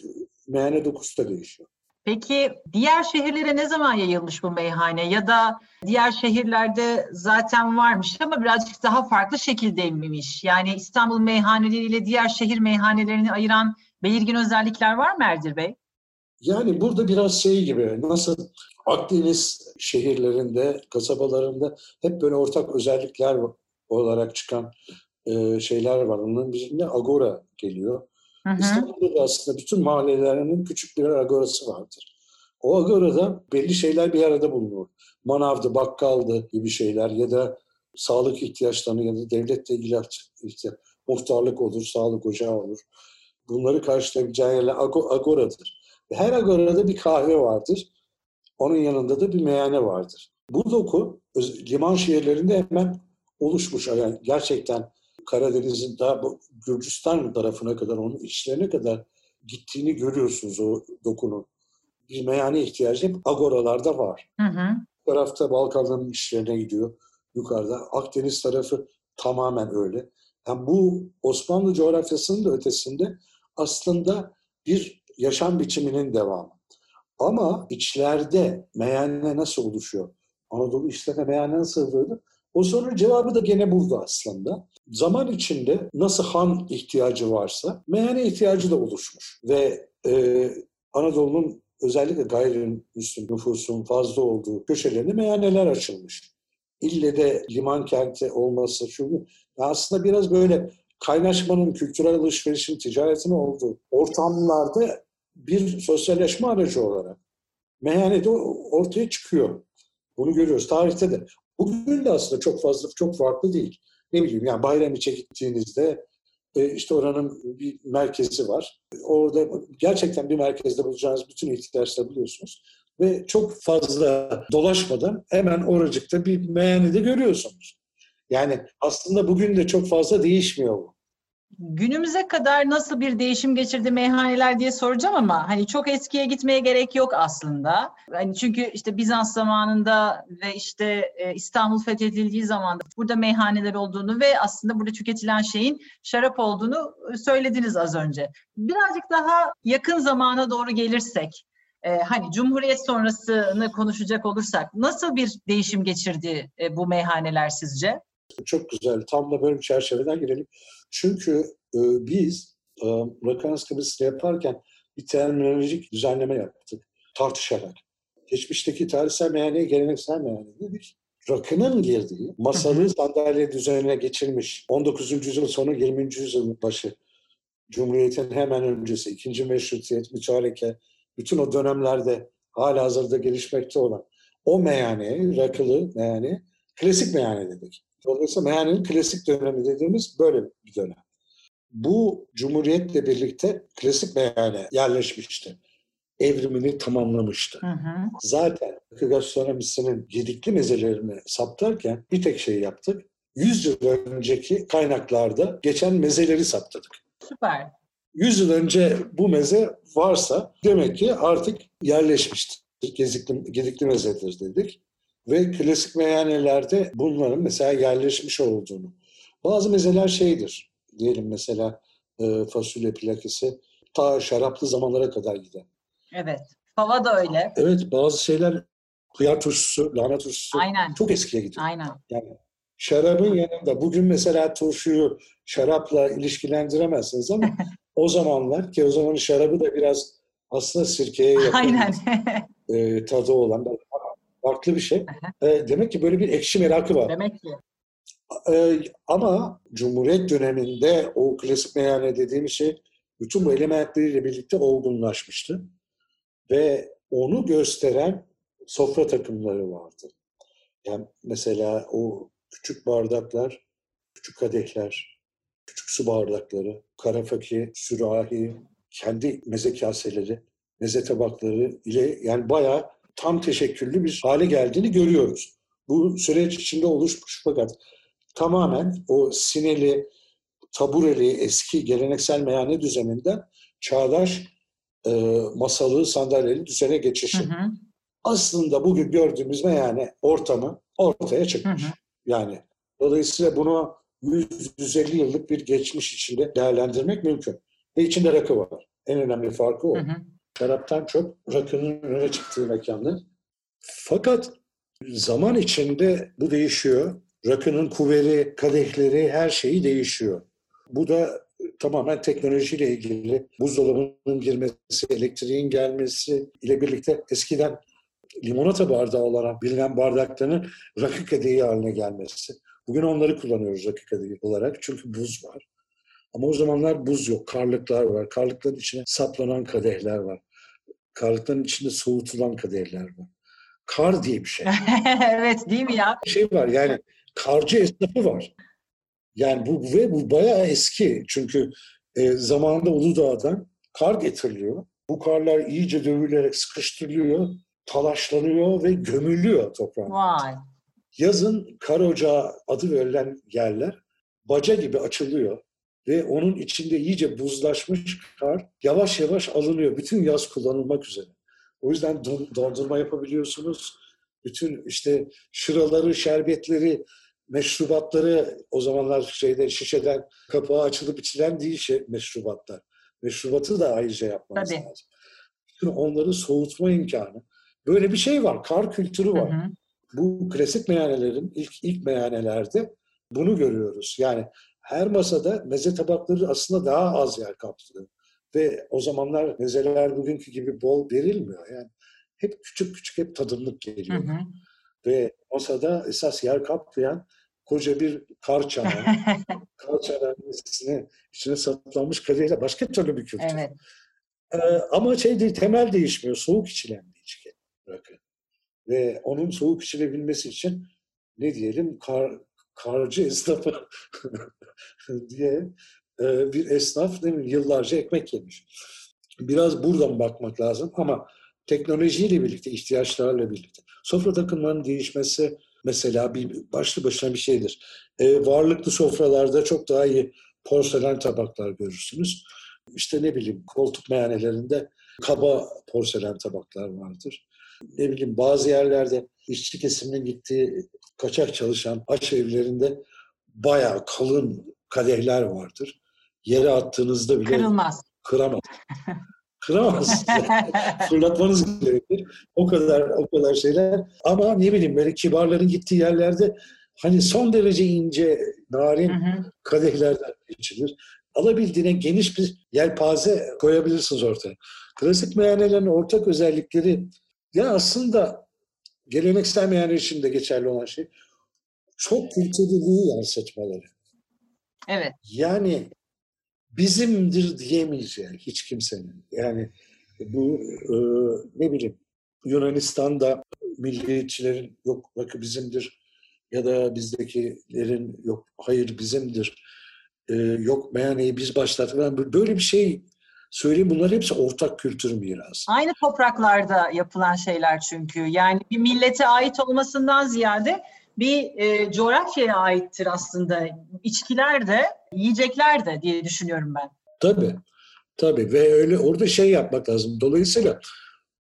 meyhane dokusu da değişiyor. Peki diğer şehirlere ne zaman yayılmış bu meyhane ya da diğer şehirlerde zaten varmış ama birazcık daha farklı şekildeymiş? Yani İstanbul meyhaneleriyle diğer şehir meyhanelerini ayıran belirgin özellikler var mı Erdir Bey? Yani burada biraz şey gibi nasıl Akdeniz şehirlerinde, kasabalarında hep böyle ortak özellikler olarak çıkan e, şeyler var. Onun birinde Agora geliyor. Hı hı. İstanbul'da aslında bütün mahallelerinin küçük bir agorası vardır. O agorada belli şeyler bir arada bulunur. Manavdı, bakkaldı gibi şeyler ya da sağlık ihtiyaçlarını ya da devletle ilgili ihtiyaç, muhtarlık olur, sağlık ocağı olur. Bunları karşılayabileceği yerler agoradır. Her agorada bir kahve vardır. Onun yanında da bir meyhane vardır. Bu doku liman şehirlerinde hemen oluşmuş. Yani gerçekten Karadeniz'in daha Gürcistan tarafına kadar, onun içlerine kadar gittiğini görüyorsunuz o dokunun. Bir meyhane ihtiyacı hep agoralarda var. Hı hı. Bu tarafta Balkanların içlerine gidiyor yukarıda. Akdeniz tarafı tamamen öyle. Yani bu Osmanlı coğrafyasının da ötesinde aslında bir yaşam biçiminin devamı. Ama içlerde meyhane nasıl oluşuyor? Anadolu meyhane nasıl oluşuyor? O sorunun cevabı da gene burada aslında. Zaman içinde nasıl han ihtiyacı varsa meyhane ihtiyacı da oluşmuş. Ve e, Anadolu'nun özellikle gayrimüslim nüfusun fazla olduğu köşelerinde meyhaneler açılmış. İlle de liman kenti olması şu aslında biraz böyle kaynaşmanın, kültürel alışverişin, ticaretin olduğu ortamlarda bir sosyalleşme aracı olarak meyhane de ortaya çıkıyor. Bunu görüyoruz. Tarihte de. Bugün de aslında çok fazla, çok farklı değil. Ne bileyim yani Bayramiç'e gittiğinizde e, işte oranın bir merkezi var. Orada gerçekten bir merkezde bulacağınız bütün ihtiyaçları buluyorsunuz. Ve çok fazla dolaşmadan hemen oracıkta bir meyhanede görüyorsunuz. Yani aslında bugün de çok fazla değişmiyor bu günümüze kadar nasıl bir değişim geçirdi meyhaneler diye soracağım ama hani çok eskiye gitmeye gerek yok aslında. Hani çünkü işte Bizans zamanında ve işte e, İstanbul fethedildiği zaman burada meyhaneler olduğunu ve aslında burada tüketilen şeyin şarap olduğunu söylediniz az önce. Birazcık daha yakın zamana doğru gelirsek e, hani Cumhuriyet sonrasını konuşacak olursak nasıl bir değişim geçirdi e, bu meyhaneler sizce? Çok güzel. Tam da böyle bir çerçeveden girelim. Çünkü e, biz e, rakı ansiklopedisini yaparken bir terminolojik düzenleme yaptık tartışarak. Geçmişteki tarihsel meyhaneye geleneksel meyhane dedik. rakının girdiği masalı sandalye düzenine geçilmiş 19. yüzyıl sonu 20. yüzyıl başı Cumhuriyet'in hemen öncesi, ikinci meşrutiyet, mütareke, bütün o dönemlerde hala hazırda gelişmekte olan o meyhane, rakılı meyhane, klasik meyhane dedik. Dolayısıyla meyhanenin klasik dönemi dediğimiz böyle bir dönem. Bu Cumhuriyet'le birlikte klasik meyhane yerleşmişti. Evrimini tamamlamıştı. Hı hı. Zaten gastronomisinin gedikli mezelerini saptarken bir tek şey yaptık. 100 yıl önceki kaynaklarda geçen mezeleri saptadık. Süper. 100 yıl önce bu meze varsa demek ki artık yerleşmiştir. Gezikli, gedikli mezedir dedik. Ve klasik meyhanelerde bunların mesela yerleşmiş olduğunu. Bazı mezeler şeydir. Diyelim mesela e, fasulye plakisi ta şaraplı zamanlara kadar gider. Evet. Fava da öyle. Evet bazı şeyler hıyar turşusu, lahana turşusu Aynen. çok eskiye gidiyor. Aynen. Yani şarabın yanında bugün mesela turşuyu şarapla ilişkilendiremezsiniz ama o zamanlar ki o zaman şarabı da biraz aslında sirkeye yakın Aynen. e, tadı olan farklı bir şey. E, demek ki böyle bir ekşi merakı var. Demek ki. E, ama Cumhuriyet döneminde o klasik meyhane dediğim şey bütün bu elementleriyle birlikte olgunlaşmıştı. Ve onu gösteren sofra takımları vardı. Yani mesela o küçük bardaklar, küçük kadehler, küçük su bardakları, karafaki, sürahi, kendi meze kaseleri, meze tabakları ile yani bayağı tam teşekküllü bir hale geldiğini görüyoruz. Bu süreç içinde oluşmuş fakat tamamen o sineli, tabureli, eski geleneksel meyhane düzeninden çağdaş e, masalı, sandalyeli düzene geçişi. Hı hı. Aslında bugün gördüğümüz meyhane ortamı ortaya çıkmış. Hı hı. Yani dolayısıyla bunu 150 yıllık bir geçmiş içinde değerlendirmek mümkün. Ve içinde rakı var. En önemli farkı o. Hı hı. Şaraptan çok rakının öne çıktığı mekanlar. Fakat zaman içinde bu değişiyor. Rakının kuvveti, kadehleri, her şeyi değişiyor. Bu da tamamen teknolojiyle ilgili. Buzdolabının girmesi, elektriğin gelmesi ile birlikte eskiden limonata bardağı olarak bilinen bardakların rakı kadehi haline gelmesi. Bugün onları kullanıyoruz rakı kadehi olarak çünkü buz var. Ama o zamanlar buz yok, karlıklar var. Karlıkların içine saplanan kadehler var. Karlıkların içinde soğutulan kadehler var. Kar diye bir şey. evet değil mi ya? Bir şey var yani karcı esnafı var. Yani bu ve bu bayağı eski. Çünkü e, zamanında Uludağ'dan kar getiriliyor. Bu karlar iyice dövülerek sıkıştırılıyor, talaşlanıyor ve gömülüyor toprağa. Vay. Yazın kar ocağı adı verilen yerler baca gibi açılıyor ve onun içinde iyice buzlaşmış kar yavaş yavaş alınıyor. Bütün yaz kullanılmak üzere. O yüzden dondurma yapabiliyorsunuz. Bütün işte şıraları, şerbetleri, meşrubatları o zamanlar şeyde şişeden kapağı açılıp içilen değil şey, meşrubatlar. Meşrubatı da ayrıca yapmanız Tabii. lazım. Bütün onları soğutma imkanı. Böyle bir şey var. Kar kültürü var. Hı hı. Bu klasik meyhanelerin ilk ilk meyhanelerde bunu görüyoruz. Yani her masada meze tabakları aslında daha az yer kaplıyor. Ve o zamanlar mezeler bugünkü gibi bol verilmiyor. Yani hep küçük küçük hep tadımlık geliyor. Hı hı. Ve masada esas yer kaplayan koca bir kar çanağı. kar çanağı içine, içine saplanmış kadehle başka türlü bir kültür. Evet. Ee, ama şey değil, temel değişmiyor. Soğuk içilen bir içki rakı. Ve onun soğuk içilebilmesi için ne diyelim kar, karcı esnafı diye e, bir esnaf değil mi? yıllarca ekmek yemiş. Biraz buradan bakmak lazım ama teknolojiyle birlikte, ihtiyaçlarla birlikte. Sofra takımlarının değişmesi mesela bir başlı başına bir şeydir. E, varlıklı sofralarda çok daha iyi porselen tabaklar görürsünüz. İşte ne bileyim koltuk meyhanelerinde kaba porselen tabaklar vardır. Ne bileyim bazı yerlerde işçi kesiminin gittiği kaçak çalışan aş evlerinde bayağı kalın kadehler vardır. Yere attığınızda bile kırılmaz. Kıramaz. Kıramaz. Fırlatmanız gerekir. O kadar o kadar şeyler. Ama ne bileyim böyle kibarların gittiği yerlerde hani son derece ince, narin hı hı. kadehlerden içilir. Alabildiğine geniş bir yelpaze koyabilirsiniz ortaya. Klasik meyhanelerin ortak özellikleri ya aslında geleneksel meyhane için de geçerli olan şey çok kültürlülüğü yansıtmaları. Evet. Yani bizimdir diyemeyeceği hiç kimsenin. Yani bu e, ne bileyim Yunanistan'da milliyetçilerin yok rakı bizimdir ya da bizdekilerin yok hayır bizimdir e, yok meyhaneyi biz başlattık. Böyle bir şey söyleyeyim bunlar hepsi ortak kültür mirası. Aynı topraklarda yapılan şeyler çünkü. Yani bir millete ait olmasından ziyade bir e, coğrafyaya aittir aslında. İçkiler de, yiyecekler de diye düşünüyorum ben. Tabii. Tabii ve öyle orada şey yapmak lazım. Dolayısıyla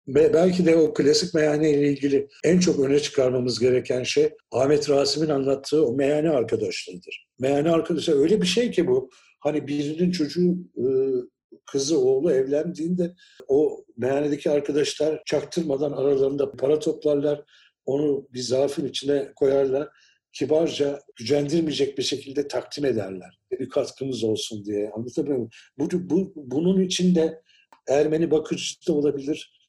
belki de o klasik meyhane ile ilgili en çok öne çıkarmamız gereken şey Ahmet Rasim'in anlattığı o meyhane arkadaşlığıdır. Meyhane arkadaşı öyle bir şey ki bu. Hani birinin çocuğu e, kızı oğlu evlendiğinde o meyhanedeki arkadaşlar çaktırmadan aralarında para toplarlar. Onu bir zarfın içine koyarlar. Kibarca gücendirmeyecek bir şekilde takdim ederler. Bir katkımız olsun diye. Anlatabiliyor muyum? Bu, bu, bunun içinde Ermeni bakıcı da olabilir.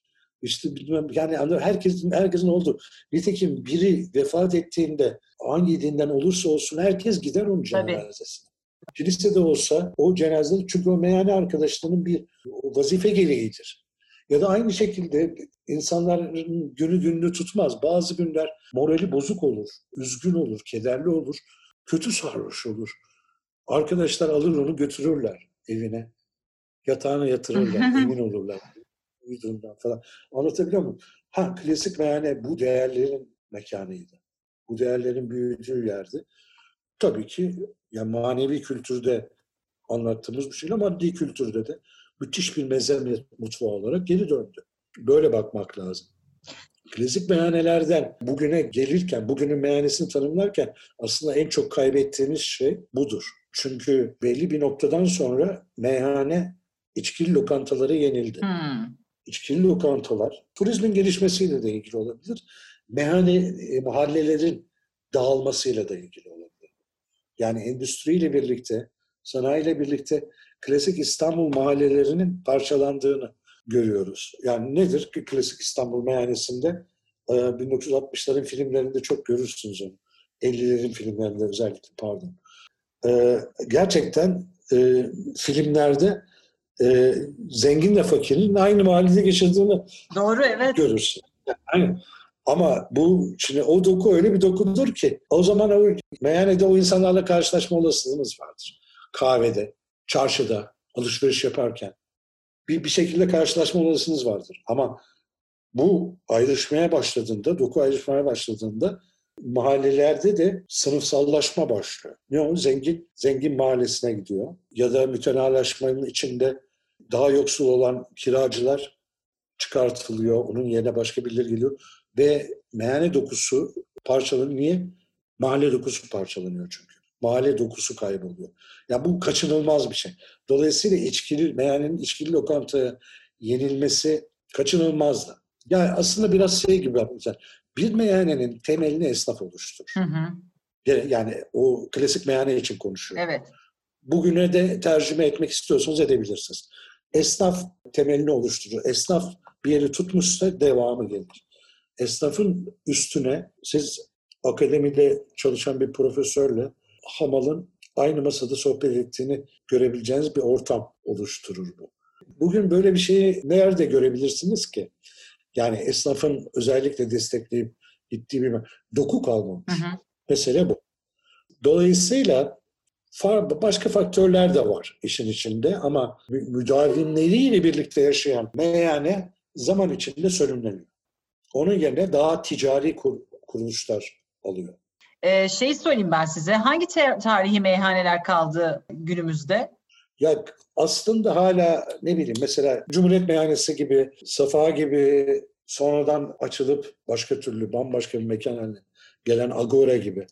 İşte bilmem yani herkesin herkesin oldu. Nitekim biri vefat ettiğinde hangi dinden olursa olsun herkes gider onun cenazesine. Kilisede olsa o cenazenin çünkü o meyhane arkadaşlarının bir vazife gereğidir. Ya da aynı şekilde insanların günü gününü tutmaz. Bazı günler morali bozuk olur, üzgün olur, kederli olur, kötü sarhoş olur. Arkadaşlar alır onu götürürler evine. Yatağına yatırırlar, emin olurlar. Uyduğundan falan. Anlatabiliyor muyum? Ha klasik meyhane bu değerlerin mekanıydı. Bu değerlerin büyüdüğü yerdi. Tabii ki ya manevi kültürde anlattığımız bir şeyle maddi kültürde de müthiş bir meze mutfağı olarak geri döndü. Böyle bakmak lazım. Klasik meyhanelerden bugüne gelirken, bugünün meyhanesini tanımlarken aslında en çok kaybettiğimiz şey budur. Çünkü belli bir noktadan sonra meyhane içkili lokantaları yenildi. Hmm. İçkili lokantalar turizmin gelişmesiyle de ilgili olabilir. Meyhane e, mahallelerin dağılmasıyla da ilgili olabilir. Yani endüstriyle birlikte, sanayiyle birlikte klasik İstanbul mahallelerinin parçalandığını görüyoruz. Yani nedir ki klasik İstanbul meyhanesinde 1960'ların e, filmlerinde çok görürsünüz onu. 50'lerin filmlerinde özellikle pardon. E, gerçekten e, filmlerde zenginle fakirin aynı mahallede geçirdiğini Doğru, evet. görürsün. Yani ama bu şimdi o doku öyle bir dokudur ki o zaman o meyhanede o insanlarla karşılaşma olasılığımız vardır. Kahvede, çarşıda, alışveriş yaparken bir, bir şekilde karşılaşma olasılığınız vardır. Ama bu ayrışmaya başladığında, doku ayrışmaya başladığında mahallelerde de sınıfsallaşma başlıyor. Ne o? Zengin, zengin mahallesine gidiyor. Ya da mütenalaşmanın içinde daha yoksul olan kiracılar çıkartılıyor. Onun yerine başka birileri geliyor ve meyhane dokusu parçalanıyor. Niye? Mahalle dokusu parçalanıyor çünkü. Mahalle dokusu kayboluyor. Ya yani bu kaçınılmaz bir şey. Dolayısıyla içkili, meyhanenin içkili lokantaya yenilmesi kaçınılmazdı. Yani aslında biraz şey gibi yapmışlar. Bir meyhanenin temelini esnaf oluşturur. Hı hı. Yani o klasik meyhane için konuşuyorum. Evet. Bugüne de tercüme etmek istiyorsanız edebilirsiniz. Esnaf temelini oluşturur. Esnaf bir yeri tutmuşsa devamı gelir esnafın üstüne siz akademide çalışan bir profesörle hamalın aynı masada sohbet ettiğini görebileceğiniz bir ortam oluşturur bu. Bugün böyle bir şeyi nerede görebilirsiniz ki? Yani esnafın özellikle destekleyip gittiği bir doku kalmamış. Hı hı. Mesele bu. Dolayısıyla başka faktörler de var işin içinde ama müdavimleriyle birlikte yaşayan meyhane zaman içinde sönümleniyor. Onun yerine daha ticari kur, kuruluşlar alıyor. Ee, şey söyleyeyim ben size. Hangi tarihi meyhaneler kaldı günümüzde? Ya aslında hala ne bileyim mesela Cumhuriyet Meyhanesi gibi, Safa gibi sonradan açılıp başka türlü bambaşka bir mekan haline gelen Agora gibi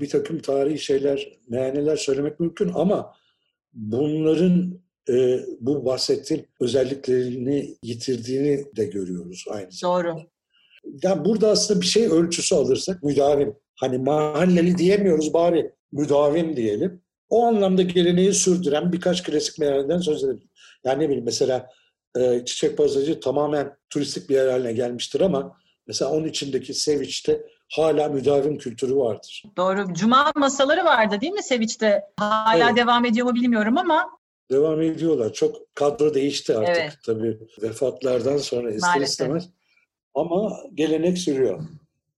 bir takım tarihi şeyler, meyhaneler söylemek mümkün ama bunların e, bu bahsettiğim özelliklerini yitirdiğini de görüyoruz aynı zamanda. Doğru. Yani burada aslında bir şey ölçüsü alırsak müdavim. Hani mahalleli diyemiyoruz bari müdavim diyelim. O anlamda geleneği sürdüren birkaç klasik meyhaneden söz edelim. Yani ne bileyim mesela e, Çiçek Pazarcı tamamen turistik bir yer haline gelmiştir ama Mesela onun içindeki Seviç'te hala müdavim kültürü vardır. Doğru. Cuma masaları vardı değil mi Seviç'te? Hala evet. devam ediyor mu bilmiyorum ama. Devam ediyorlar. Çok kadro değişti artık evet. tabii vefatlardan sonra ister istemez. Ama gelenek sürüyor.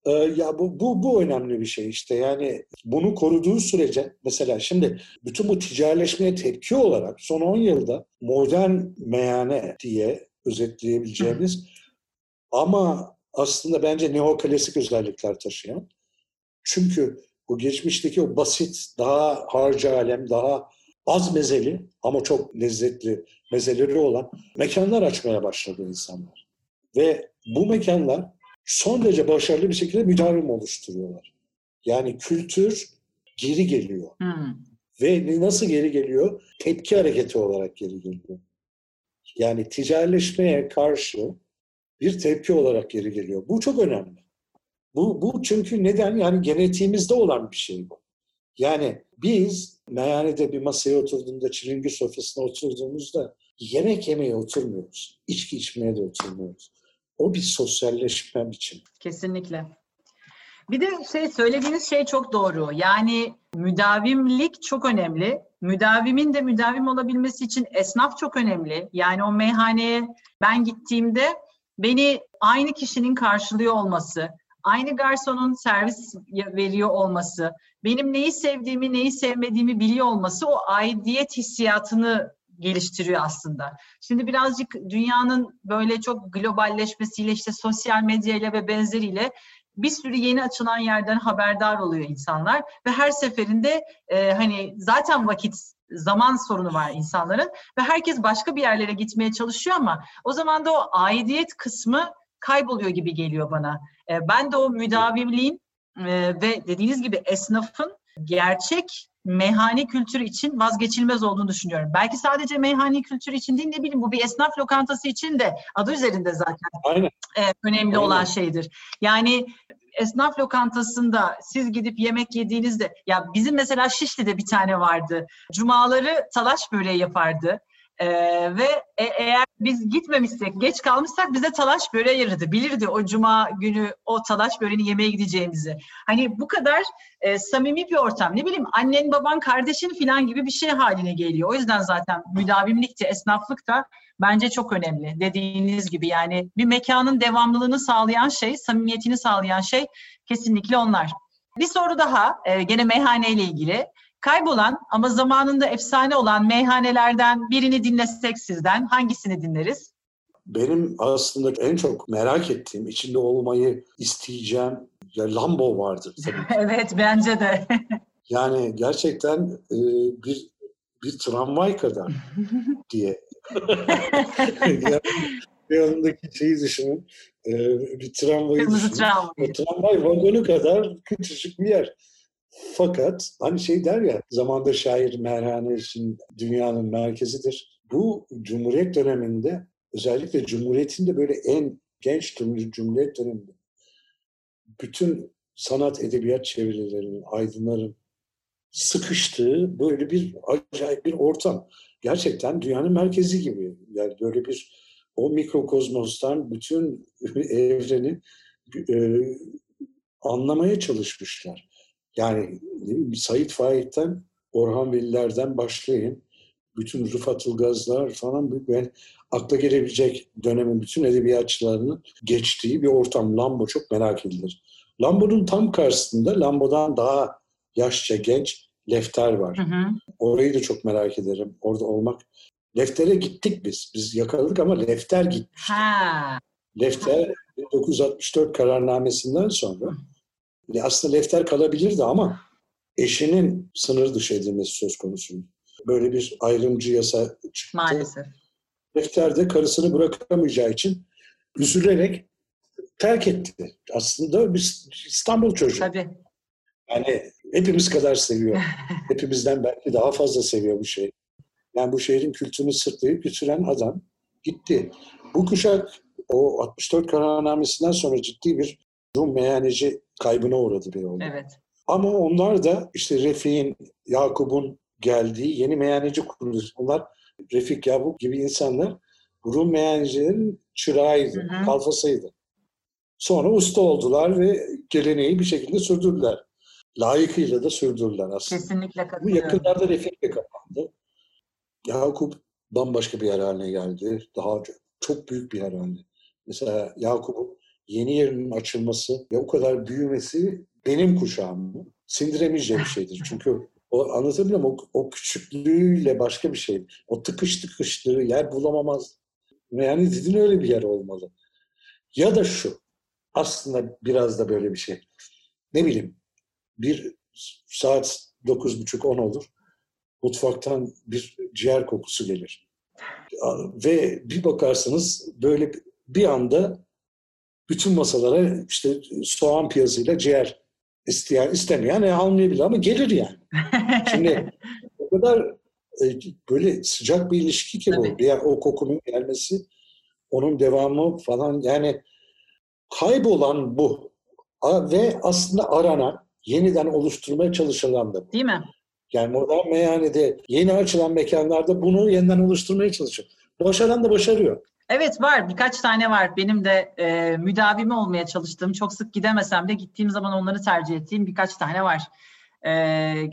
Ee, ya bu, bu, bu önemli bir şey işte yani bunu koruduğu sürece mesela şimdi bütün bu ticaretleşmeye tepki olarak son 10 yılda modern meyhane diye özetleyebileceğimiz ama aslında bence neoklasik özellikler taşıyan. Çünkü bu geçmişteki o basit, daha harca alem, daha az mezeli ama çok lezzetli mezeleri olan mekanlar açmaya başladı insanlar. Ve bu mekanlar son derece başarılı bir şekilde müdavim oluşturuyorlar. Yani kültür geri geliyor. Hmm. Ve nasıl geri geliyor? Tepki hareketi olarak geri geliyor. Yani ticaretleşmeye karşı bir tepki olarak geri geliyor. Bu çok önemli. Bu, bu çünkü neden? Yani genetiğimizde olan bir şey bu. Yani biz meyhanede bir masaya oturduğunda, çilingir sofrasına oturduğumuzda yemek yemeye oturmuyoruz. İçki içmeye de oturmuyoruz. O bir sosyalleşme biçimi. Kesinlikle. Bir de şey söylediğiniz şey çok doğru. Yani müdavimlik çok önemli. Müdavimin de müdavim olabilmesi için esnaf çok önemli. Yani o meyhaneye ben gittiğimde beni aynı kişinin karşılıyor olması, aynı garsonun servis veriyor olması, benim neyi sevdiğimi, neyi sevmediğimi biliyor olması o aidiyet hissiyatını geliştiriyor aslında. Şimdi birazcık dünyanın böyle çok globalleşmesiyle işte sosyal medyayla ve benzeriyle bir sürü yeni açılan yerden haberdar oluyor insanlar ve her seferinde e, hani zaten vakit zaman sorunu var insanların ve herkes başka bir yerlere gitmeye çalışıyor ama o zaman da o aidiyet kısmı kayboluyor gibi geliyor bana. E, ben de o müdavimliğin e, ve dediğiniz gibi esnafın gerçek meyhane kültürü için vazgeçilmez olduğunu düşünüyorum. Belki sadece meyhane kültürü için değil ne bileyim bu bir esnaf lokantası için de adı üzerinde zaten Aynen. E, önemli Aynen. olan şeydir. Yani esnaf lokantasında siz gidip yemek yediğinizde ya bizim mesela Şişli'de bir tane vardı. Cumaları talaş böreği yapardı. Ee, ve e, eğer biz gitmemişsek, geç kalmışsak bize talaş böreği yerirdi. Bilirdi o cuma günü o talaş böreğini yemeye gideceğimizi. Hani bu kadar e, samimi bir ortam. Ne bileyim annen, baban, kardeşin falan gibi bir şey haline geliyor. O yüzden zaten müdavimlik de, esnaflık da bence çok önemli. Dediğiniz gibi yani bir mekanın devamlılığını sağlayan şey, samimiyetini sağlayan şey kesinlikle onlar. Bir soru daha e, gene meyhane ile ilgili. Kaybolan ama zamanında efsane olan meyhanelerden birini dinlesek sizden hangisini dinleriz? Benim aslında en çok merak ettiğim, içinde olmayı isteyeceğim ya Lambo vardır tabii. evet bence de. yani gerçekten e, bir bir tramvay kadar diye. yani yanındaki şeyi düşünün. E, bir tramvayı Kırmızı düşünün. Tramvay. O tramvay vagonu kadar küçücük bir yer. Fakat hani şey der ya zamanda şair merhane için dünyanın merkezidir. Bu Cumhuriyet döneminde özellikle Cumhuriyet'in de böyle en genç Cumhuriyet döneminde bütün sanat edebiyat çevirilerinin, aydınların sıkıştığı böyle bir acayip bir ortam. Gerçekten dünyanın merkezi gibi. Yani böyle bir o mikrokozmostan bütün evreni e, anlamaya çalışmışlar. Yani Said Faik'ten, Orhan Velilerden başlayın. Bütün Rıfat Ilgazlar falan ben akla gelebilecek dönemin bütün edebiyatçılarının geçtiği bir ortam. Lambo çok merak edilir. Lambo'nun tam karşısında Lambo'dan daha yaşça genç Lefter var. Hı hı. Orayı da çok merak ederim. Orada olmak. Lefter'e gittik biz. Biz yakaladık ama Lefter gitmişti. Ha. Lefter 1964 kararnamesinden sonra aslında Lefter kalabilirdi ama eşinin sınır dışı edilmesi söz konusu. Böyle bir ayrımcı yasa çıktı. Maalesef. Lefter de karısını bırakamayacağı için üzülerek terk etti. Aslında bir İstanbul çocuğu. Tabii. Yani hepimiz kadar seviyor. Hepimizden belki daha fazla seviyor bu şey. Yani bu şehrin kültürünü sırtlayıp götüren adam gitti. Bu kuşak o 64 kararnamesinden sonra ciddi bir Rum meyhaneci kaybına uğradı bir yolda. Evet. Ama onlar da işte Refik'in, Yakup'un geldiği yeni meyhaneci kuruluş. Onlar Refik, Yakup gibi insanlar Rum meyhanecilerin çırağıydı, hı hı. kalfasıydı. Sonra usta oldular ve geleneği bir şekilde sürdürdüler. Layıkıyla da sürdürdüler aslında. Kesinlikle Bu katılıyorum. yakınlarda Refik kapandı. Yakup bambaşka bir yer haline geldi. Daha çok büyük bir yer haline. Mesela Yakup'un yeni yerinin açılması ve o kadar büyümesi benim kuşağımı sindiremeyeceğim bir şeydir. Çünkü o anlatabiliyor muyum? O, o küçüklüğüyle başka bir şey. O tıkış tıkışlığı yer bulamamaz. Yani dedin öyle bir yer olmalı. Ya da şu. Aslında biraz da böyle bir şey. Ne bileyim bir saat dokuz buçuk on olur. Mutfaktan bir ciğer kokusu gelir. Ve bir bakarsınız böyle bir anda bütün masalara işte soğan piyazıyla ciğer isteyen istemeyen e, almayabilir ama gelir yani. Şimdi o kadar e, böyle sıcak bir ilişki ki bu. Bir, o kokunun gelmesi, onun devamı falan yani kaybolan bu. A, ve aslında aranan, yeniden oluşturmaya çalışılan da bu. Değil mi? Yani modern meyhanede yeni açılan mekanlarda bunu yeniden oluşturmaya çalışıyor. Başaran da başarıyor. Evet var. Birkaç tane var. Benim de e, müdavimi olmaya çalıştığım, çok sık gidemesem de gittiğim zaman onları tercih ettiğim birkaç tane var. E,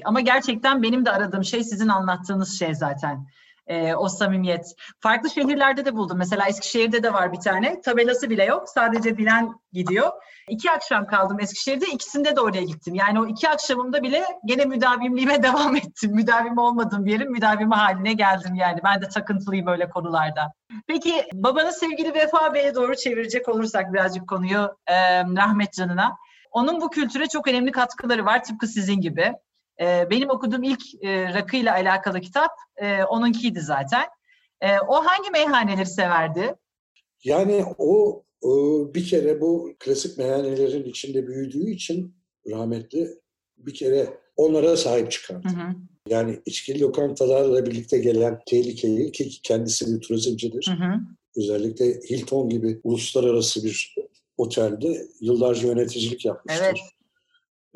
ama gerçekten benim de aradığım şey sizin anlattığınız şey zaten. E, o samimiyet. Farklı şehirlerde de buldum. Mesela Eskişehir'de de var bir tane. Tabelası bile yok. Sadece bilen gidiyor. İki akşam kaldım Eskişehir'de. İkisinde de oraya gittim. Yani o iki akşamımda bile gene müdavimliğime devam ettim. Müdavim olmadığım bir yerin müdavimi haline geldim yani. Ben de takıntılıyım böyle konularda. Peki babanız sevgili Vefa Bey'e doğru çevirecek olursak birazcık konuyu e, rahmet canına. Onun bu kültüre çok önemli katkıları var tıpkı sizin gibi. E, benim okuduğum ilk e, rakıyla alakalı kitap e, onunkiydi zaten. E, o hangi meyhaneleri severdi? Yani o, o bir kere bu klasik meyhanelerin içinde büyüdüğü için rahmetli bir kere onlara sahip çıkardı. Hı hı. Yani içkili lokantalarla birlikte gelen tehlikeyi ki kendisi bir turizmcidir. Hı hı. Özellikle Hilton gibi uluslararası bir otelde yıllarca yöneticilik yapmıştır. Evet.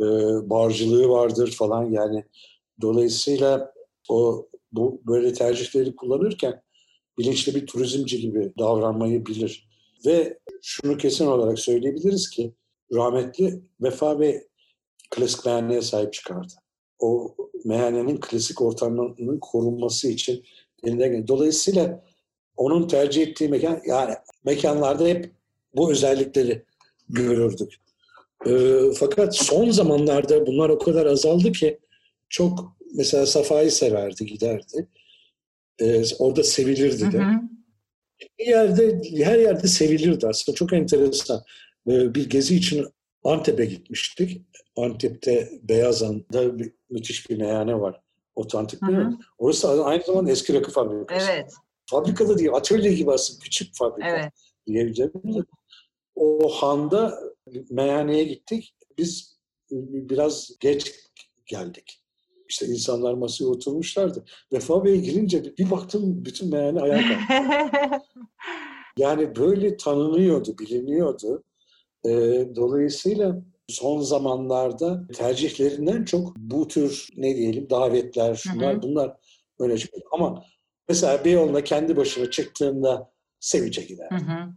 Ee, barcılığı vardır falan yani. Dolayısıyla o bu böyle tercihleri kullanırken bilinçli bir turizmci gibi davranmayı bilir. Ve şunu kesin olarak söyleyebiliriz ki rahmetli Vefa Bey klasik meyhaneye sahip çıkardı. O meyhanenin klasik ortamının korunması için elinden. Dolayısıyla onun tercih ettiği mekan, yani mekanlarda hep bu özellikleri görürdük. E, fakat son zamanlarda bunlar o kadar azaldı ki çok mesela Safa'yı severdi, giderdi. E, orada sevilirdi de. Hı hı. Bir yerde, her yerde sevilirdi aslında. Çok enteresan. E, bir gezi için Antep'e gitmiştik. Antep'te Beyazan'da bir, müthiş bir meyhane var. Otantik değil mi? Orası aynı zamanda eski rakı fabrikası. Evet. Fabrikada değil, atölye gibi aslında küçük fabrika evet. diyebileceğim. O handa meyhaneye gittik. Biz biraz geç geldik. İşte insanlar masaya oturmuşlardı. Vefa Bey girince bir baktım bütün meyhane ayağa kalktı. yani böyle tanınıyordu, biliniyordu. E, dolayısıyla son zamanlarda tercihlerinden çok bu tür ne diyelim davetler, şunlar hı hı. bunlar öne çıkıyor. Ama mesela Beyoğlu'na kendi başına çıktığında sevince gider. Hı hı.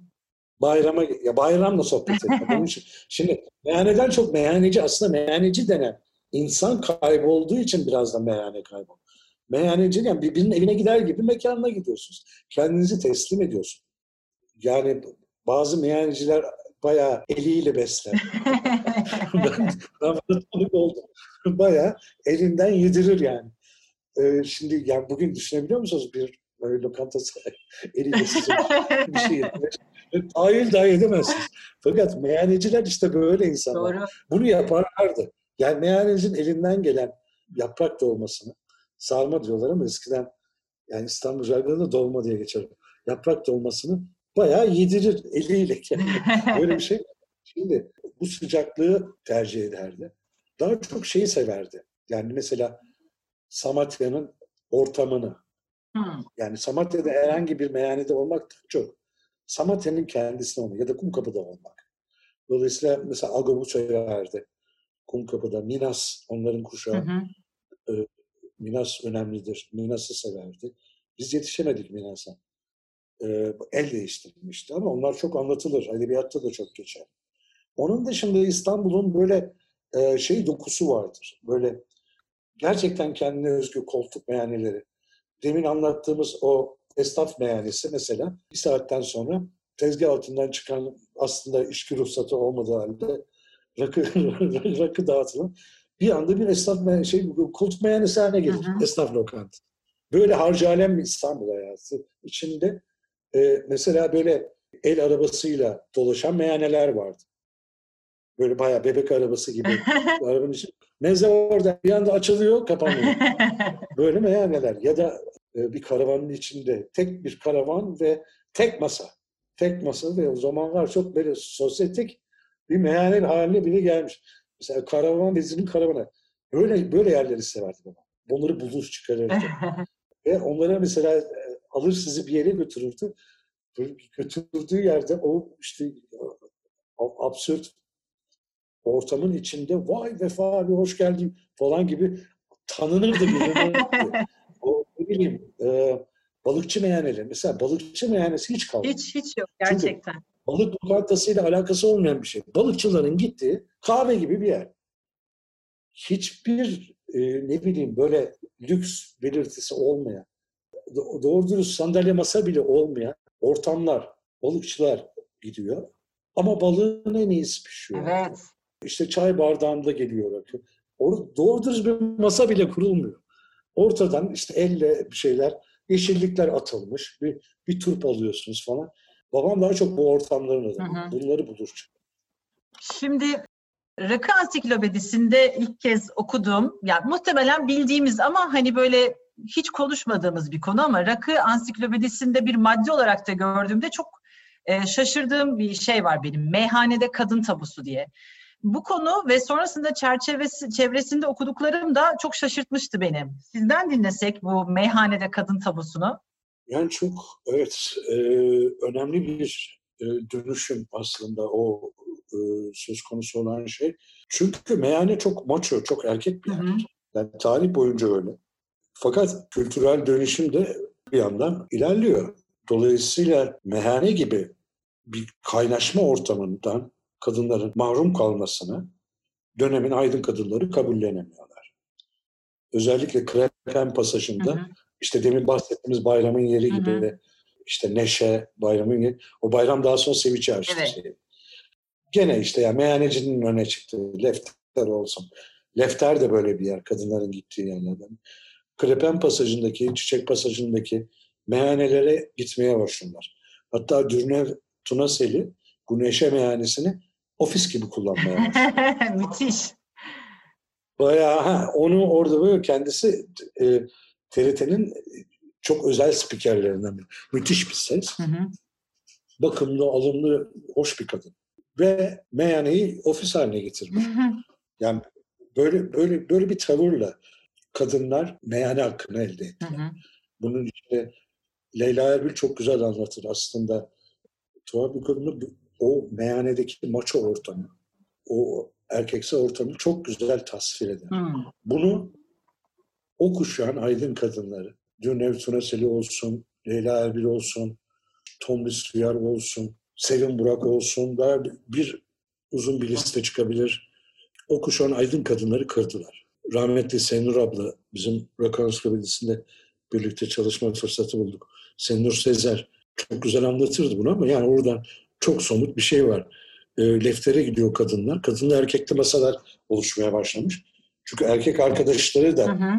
Bayrama, ya bayramla sohbet etmek. şimdi meyhaneden çok meyhaneci aslında meyhaneci denen insan kaybolduğu için biraz da meyhane kaybol. Meyhaneci yani birbirinin evine gider gibi mekanına gidiyorsunuz. Kendinizi teslim ediyorsun. Yani bazı meyhaneciler bayağı eliyle besler. ben, ben tanık oldum. bayağı elinden yedirir yani. Ee, şimdi yani bugün düşünebiliyor musunuz bir böyle lokantası eliyle size bir şey yedirmek? Tahayyül dahi edemezsiniz. Fakat meyhaneciler işte böyle insanlar. Doğru. Bunu yaparlardı. Yani meyhanecinin elinden gelen yaprak dolmasını sarma diyorlar ama eskiden yani İstanbul Jargon'da dolma diye geçer. Yaprak dolmasını bayağı yedirir eliyle. Böyle bir şey. Şimdi bu sıcaklığı tercih ederdi. Daha çok şeyi severdi. Yani mesela Samatya'nın ortamını. Hmm. Yani Samatya'da herhangi bir meyhanede olmak çok. Samatya'nın kendisine olmak ya da Kumkapı'da olmak. Dolayısıyla mesela Agob'u severdi. Kumkapı'da Minas onların kuşağı. Hı hı. E, Minas önemlidir. Minas'ı severdi. Biz yetişemedik Minas'a e, el değiştirmişti ama onlar çok anlatılır. Edebiyatta da çok geçer. Onun dışında İstanbul'un böyle e, şey dokusu vardır. Böyle gerçekten kendine özgü koltuk meyhaneleri. Demin anlattığımız o esnaf meyhanesi mesela bir saatten sonra tezgah altından çıkan aslında içki ruhsatı olmadığı halde rakı, rakı dağıtılan bir anda bir esnaf şey koltuk meyhanesi haline gelir. Hı hı. Esnaf lokantı. Böyle harcı alem bir İstanbul hayatı içinde e, mesela böyle el arabasıyla dolaşan meyhaneler vardı. Böyle bayağı bebek arabası gibi arabanın içi. Meze orada bir anda açılıyor, kapanıyor. Böyle meyhaneler ya da e, bir karavanın içinde tek bir karavan ve tek masa. Tek masa ve o zamanlar çok böyle sosyetik bir meyhane haline bile gelmiş. Mesela karavan bezinin karavanı. Böyle böyle yerleri severdi baba. Bunları bulur çıkarırdı. ve onlara mesela e, alır sizi bir yere götürürdü. Götürdüğü yerde o işte absürt ortamın içinde vay Vefa abi hoş geldin falan gibi tanınırdı o ne bileyim e, balıkçı meyhaneleri. Mesela balıkçı meyhanesi hiç kalmadı. Hiç hiç yok gerçekten. Çünkü balık lokantasıyla alakası olmayan bir şey. Balıkçıların gittiği kahve gibi bir yer. Hiçbir e, ne bileyim böyle lüks belirtisi olmayan, doğru dürüst sandalye masa bile olmayan ortamlar, balıkçılar gidiyor. Ama balığın en iyisi pişiyor. Evet. İşte çay bardağında geliyor rakı. Orada doğru dürüst bir masa bile kurulmuyor. Ortadan işte elle bir şeyler, yeşillikler atılmış. Bir, bir turp alıyorsunuz falan. Babam daha çok bu ortamların adamı. Bunları bulur. Şimdi Rakı Ansiklopedisi'nde ilk kez okuduğum, yani muhtemelen bildiğimiz ama hani böyle hiç konuşmadığımız bir konu ama Rakı Ansiklopedisi'nde bir madde olarak da gördüğümde çok e, şaşırdığım bir şey var benim. Meyhanede kadın tabusu diye. Bu konu ve sonrasında çerçevesi, çevresinde okuduklarım da çok şaşırtmıştı beni. Sizden dinlesek bu meyhanede kadın tabusunu. Yani çok evet e, önemli bir e, dönüşüm aslında o e, söz konusu olan şey. Çünkü meyhane çok maço, çok erkek bir yer. Yani tarih boyunca öyle. Fakat kültürel dönüşüm de bir yandan ilerliyor. Dolayısıyla meyhane gibi bir kaynaşma ortamından kadınların mahrum kalmasını dönemin aydın kadınları kabullenemiyorlar. Özellikle Krepen pasajında hı hı. işte demin bahsettiğimiz bayramın yeri gibi hı hı. işte neşe bayramın yeri. O bayram daha sonra sevinç açtı. Evet. Şey. Gene işte yani meyhanecinin öne çıktı. Lefter olsun. Lefter de böyle bir yer. Kadınların gittiği yerlerden. Krepen pasajındaki, çiçek pasajındaki meyhanelere gitmeye başladılar. Hatta Dürnev Tunaseli bu neşe meyhanesini ofis gibi kullanmaya. Müthiş. Bayağı ha, onu orada böyle kendisi e, TRT'nin çok özel spikerlerinden biri. Müthiş bir ses. Hı hı. Bakımlı, alımlı, hoş bir kadın. Ve meyhaneyi ofis haline getirmiş. Hı hı. Yani böyle böyle böyle bir tavırla kadınlar meyhane hakkını elde ettiler. Hı hı. Bunun işte Leyla Erbil çok güzel anlatır aslında. Tuhaf bir kadını o meyhanedeki maço ortamı, o erkekse ortamı çok güzel tasvir eder. Hmm. Bunu o kuşağın aydın kadınları, Dürnev Tunaseli olsun, Leyla Erbil olsun, Tomris Rüyar olsun, Sevin Burak olsun, daha bir uzun bir liste çıkabilir. O kuşağın aydın kadınları kırdılar. Rahmetli Senur abla bizim Rakans Kabilesi'nde birlikte çalışma fırsatı bulduk. Senur Sezer çok güzel anlatırdı bunu ama yani oradan çok somut bir şey var. E, leftere gidiyor kadınlar. Kadınla erkekli masalar oluşmaya başlamış. Çünkü erkek arkadaşları da hı hı.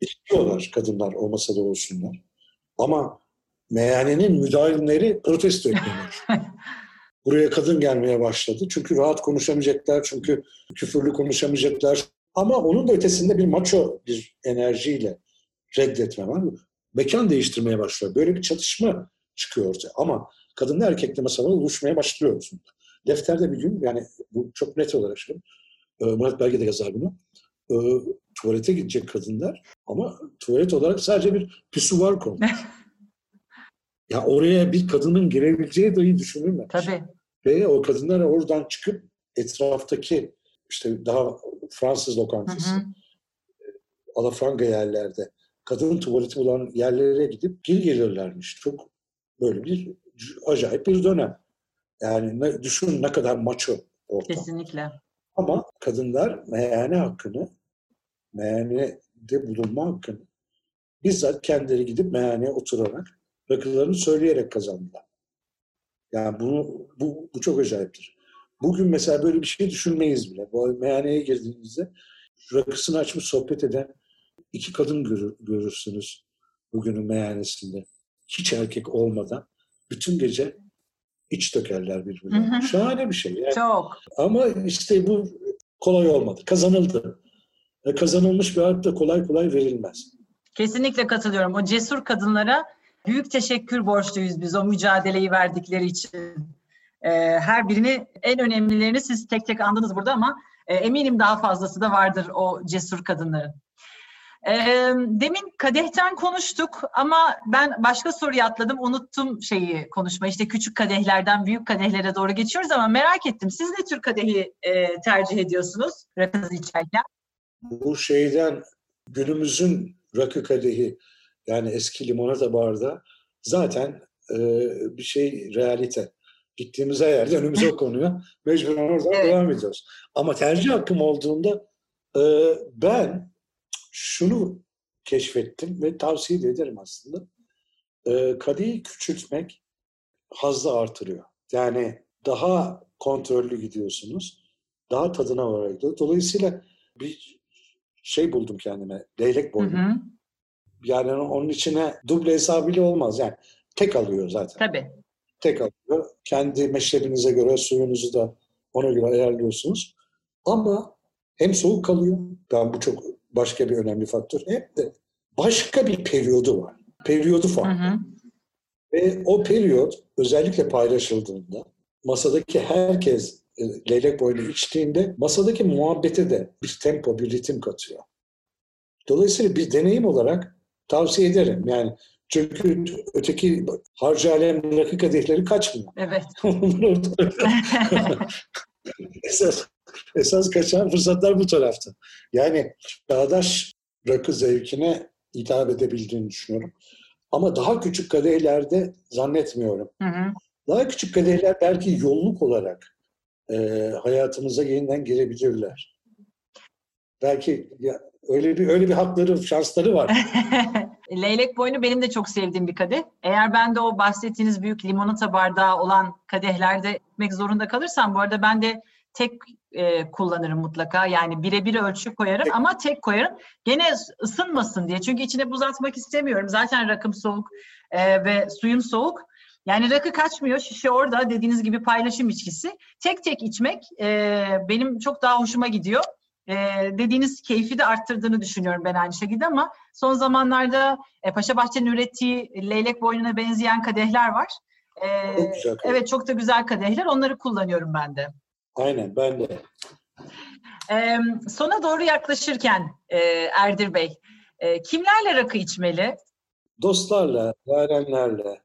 istiyorlar kadınlar o masada olsunlar. Ama meyhanenin müdavimleri protesto etmiyorlar. Buraya kadın gelmeye başladı. Çünkü rahat konuşamayacaklar, çünkü küfürlü konuşamayacaklar. Ama onun da ötesinde bir maço bir enerjiyle reddetme var. Mekan değiştirmeye başlıyor. Böyle bir çatışma çıkıyor ortaya. Ama kadınla erkekli masalar oluşmaya başlıyor. Defterde bir gün yani bu çok net olarak şey. Murat Belge de yazar bunu. E, tuvalete gidecek kadınlar ama tuvalet olarak sadece bir pisuvar konmuş. ya oraya bir kadının girebileceği dahi düşünülmez. Tabii. Ve o kadınlar oradan çıkıp etraftaki işte daha Fransız lokantası, hı hı. alafranga yerlerde kadın tuvaleti bulan yerlere gidip geri gelirlermiş. Çok böyle bir acayip bir dönem. Yani ne, düşün ne kadar maço ortam. Kesinlikle. Ama kadınlar meyhane hakkını, meyhanede bulunma hakkını bizzat kendileri gidip meyhaneye oturarak rakılarını söyleyerek kazandılar. Yani bunu, bu, bu çok acayiptir. Bugün mesela böyle bir şey düşünmeyiz bile. Bu meyhaneye girdiğinizde rakısını açmış sohbet eden iki kadın görür, görürsünüz bugünün meyhanesinde. Hiç erkek olmadan bütün gece iç dökerler birbirine. Şahane bir şey. Yani. Çok. Ama işte bu kolay olmadı. Kazanıldı. E, kazanılmış bir hak da kolay kolay verilmez. Kesinlikle katılıyorum. O cesur kadınlara büyük teşekkür borçluyuz biz o mücadeleyi verdikleri için. Ee, her birini en önemlilerini siz tek tek andınız burada ama e, eminim daha fazlası da vardır o cesur kadınların. Demin kadehten konuştuk ama ben başka soruyu atladım. Unuttum şeyi konuşma. İşte küçük kadehlerden büyük kadehlere doğru geçiyoruz ama merak ettim. Siz ne tür kadehi tercih ediyorsunuz rakınızı içerken? Bu şeyden günümüzün rakı kadehi yani eski limonata barda zaten e, bir şey realite. Gittiğimiz her yerde önümüze konuyor. Mecburen oradan evet. devam ediyoruz. Ama tercih hakkım olduğunda e, ben şunu keşfettim ve tavsiye ederim aslında. E, kadehi küçültmek hazzı artırıyor. Yani daha kontrollü gidiyorsunuz. Daha tadına varıyor. Dolayısıyla bir şey buldum kendime. Leylek boynu. Hı hı. Yani onun içine duble hesabıyla olmaz. Yani tek alıyor zaten. Tabii. Tek alıyor. Kendi meşrebinize göre suyunuzu da ona göre ayarlıyorsunuz. Ama hem soğuk kalıyor. Ben bu çok başka bir önemli faktör. Hem de başka bir periyodu var. Periyodu farklı. Hı hı. Ve o periyot özellikle paylaşıldığında masadaki herkes e, leylek boynu içtiğinde masadaki muhabbete de bir tempo, bir ritim katıyor. Dolayısıyla bir deneyim olarak tavsiye ederim. Yani çünkü öteki harcı alem rakı kadehleri kaçmıyor. Evet. esas, esas kaçan fırsatlar bu tarafta. Yani çağdaş rakı zevkine hitap edebildiğini düşünüyorum. Ama daha küçük kadehlerde zannetmiyorum. Hı hı. Daha küçük kadehler belki yolluk olarak e, hayatımıza yeniden girebilirler. Belki ya, öyle bir öyle bir hakları, şansları var. Leylek boynu benim de çok sevdiğim bir kadeh. Eğer ben de o bahsettiğiniz büyük limonata bardağı olan kadehlerde etmek zorunda kalırsam bu arada ben de tek e, kullanırım mutlaka. Yani birebir ölçü koyarım ama tek koyarım. Gene ısınmasın diye. Çünkü içine buz atmak istemiyorum. Zaten rakım soğuk e, ve suyum soğuk. Yani rakı kaçmıyor, şişe orada dediğiniz gibi paylaşım içkisi. Tek tek içmek e, benim çok daha hoşuma gidiyor. E, dediğiniz keyfi de arttırdığını düşünüyorum ben aynı şekilde ama son zamanlarda e, Paşa Bahçe'nin ürettiği leylek boynuna benzeyen kadehler var. E, çok güzel evet çok da güzel kadehler. Onları kullanıyorum ben de. Aynen ben de. E, sona doğru yaklaşırken e, Erdir Bey, e, kimlerle rakı içmeli? Dostlarla, yarenlerle,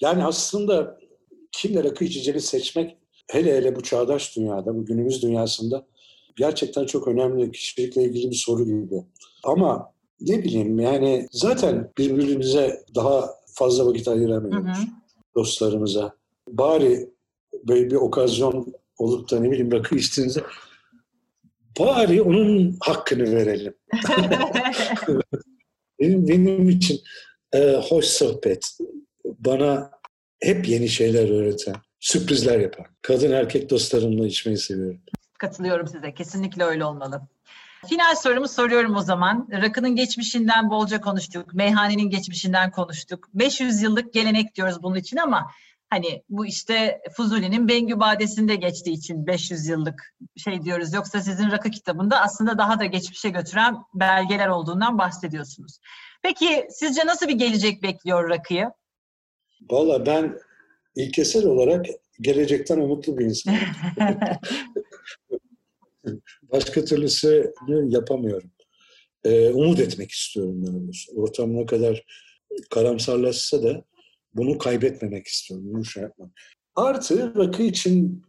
yani aslında kimle rakı içeceğini seçmek hele hele bu çağdaş dünyada, bu günümüz dünyasında gerçekten çok önemli kişilikle ilgili bir soru gibi. Ama ne bileyim yani zaten birbirimize daha fazla vakit ayıramıyoruz hı hı. dostlarımıza. Bari böyle bir okazyon olup da ne bileyim rakı içtiğinizde bari onun hakkını verelim. benim, benim için e, hoş sohbet, bana hep yeni şeyler öğreten, sürprizler yapan. Kadın erkek dostlarımla içmeyi seviyorum. Katılıyorum size. Kesinlikle öyle olmalı. Final sorumu soruyorum o zaman. Rakının geçmişinden bolca konuştuk. Meyhanenin geçmişinden konuştuk. 500 yıllık gelenek diyoruz bunun için ama hani bu işte Fuzuli'nin Bengü Badesi'nde geçtiği için 500 yıllık şey diyoruz. Yoksa sizin rakı kitabında aslında daha da geçmişe götüren belgeler olduğundan bahsediyorsunuz. Peki sizce nasıl bir gelecek bekliyor rakıyı? Valla ben ilkesel olarak gelecekten umutlu bir insanım. Başka türlüsü yapamıyorum. Ee, umut etmek istiyorum yani. Ortam ne kadar karamsarlaşsa da bunu kaybetmemek istiyorum. Bunu şey yapmak. Artı rakı için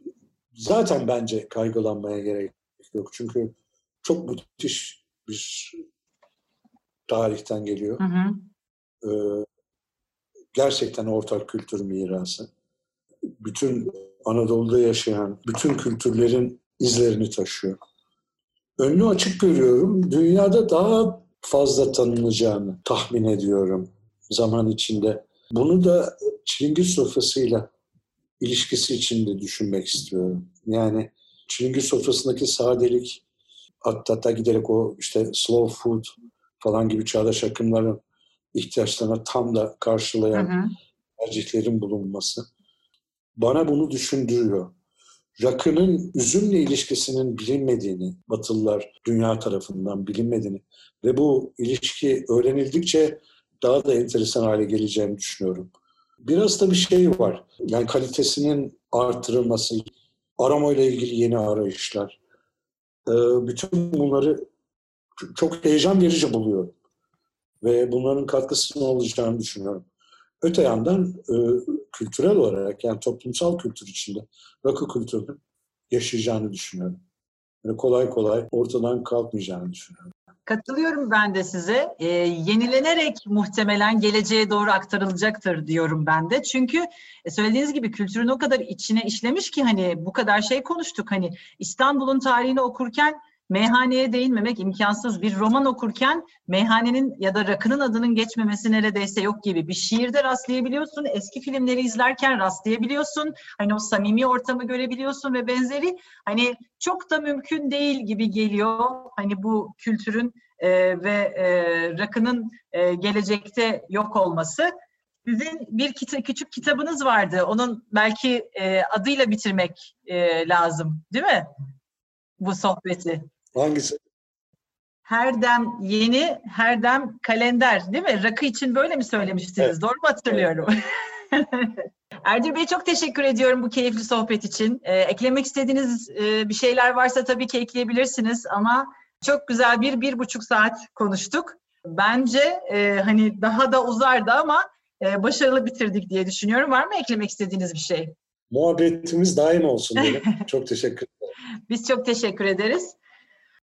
zaten bence kaygılanmaya gerek yok. Çünkü çok müthiş bir tarihten geliyor. Hı hı. Ee, gerçekten ortak kültür mirası. Bütün Anadolu'da yaşayan bütün kültürlerin izlerini taşıyor. Önünü açık görüyorum. Dünyada daha fazla tanınacağını tahmin ediyorum zaman içinde. Bunu da çilingir sofrasıyla ilişkisi içinde düşünmek istiyorum. Yani çilingir sofrasındaki sadelik hatta, hatta giderek o işte slow food falan gibi çağdaş akımların ihtiyaçlarına tam da karşılayan hı hı. tercihlerin bulunması bana bunu düşündürüyor. Rakının üzümle ilişkisinin bilinmediğini, Batılılar dünya tarafından bilinmediğini ve bu ilişki öğrenildikçe daha da enteresan hale geleceğini düşünüyorum. Biraz da bir şey var. Yani kalitesinin artırılması, aromayla ilgili yeni arayışlar. Ee, bütün bunları çok heyecan verici buluyorum. Ve bunların katkısının olacağını düşünüyorum. Öte yandan e, kültürel olarak yani toplumsal kültür içinde rakı kültürünün yaşayacağını düşünüyorum. Yani kolay kolay ortadan kalkmayacağını düşünüyorum. Katılıyorum ben de size. E, yenilenerek muhtemelen geleceğe doğru aktarılacaktır diyorum ben de. Çünkü e, söylediğiniz gibi kültürün o kadar içine işlemiş ki hani bu kadar şey konuştuk. Hani İstanbul'un tarihini okurken meyhaneye değinmemek imkansız. Bir roman okurken meyhanenin ya da rakının adının geçmemesi neredeyse yok gibi. Bir şiirde rastlayabiliyorsun, eski filmleri izlerken rastlayabiliyorsun. Hani o samimi ortamı görebiliyorsun ve benzeri. Hani çok da mümkün değil gibi geliyor. Hani bu kültürün e, ve e, rakının e, gelecekte yok olması. Sizin bir kita küçük kitabınız vardı. Onun belki e, adıyla bitirmek e, lazım, değil mi? Bu sohbeti. Hangisi? Her dem yeni, her dem kalender değil mi? Rakı için böyle mi söylemiştiniz? Evet. Doğru mu hatırlıyorum? Evet. Erdir Bey çok teşekkür ediyorum bu keyifli sohbet için. Ee, eklemek istediğiniz e, bir şeyler varsa tabii ki ekleyebilirsiniz ama çok güzel bir, bir buçuk saat konuştuk. Bence e, hani daha da uzardı ama e, başarılı bitirdik diye düşünüyorum. Var mı eklemek istediğiniz bir şey? Muhabbetimiz daim olsun. çok teşekkür ederim. Biz çok teşekkür ederiz.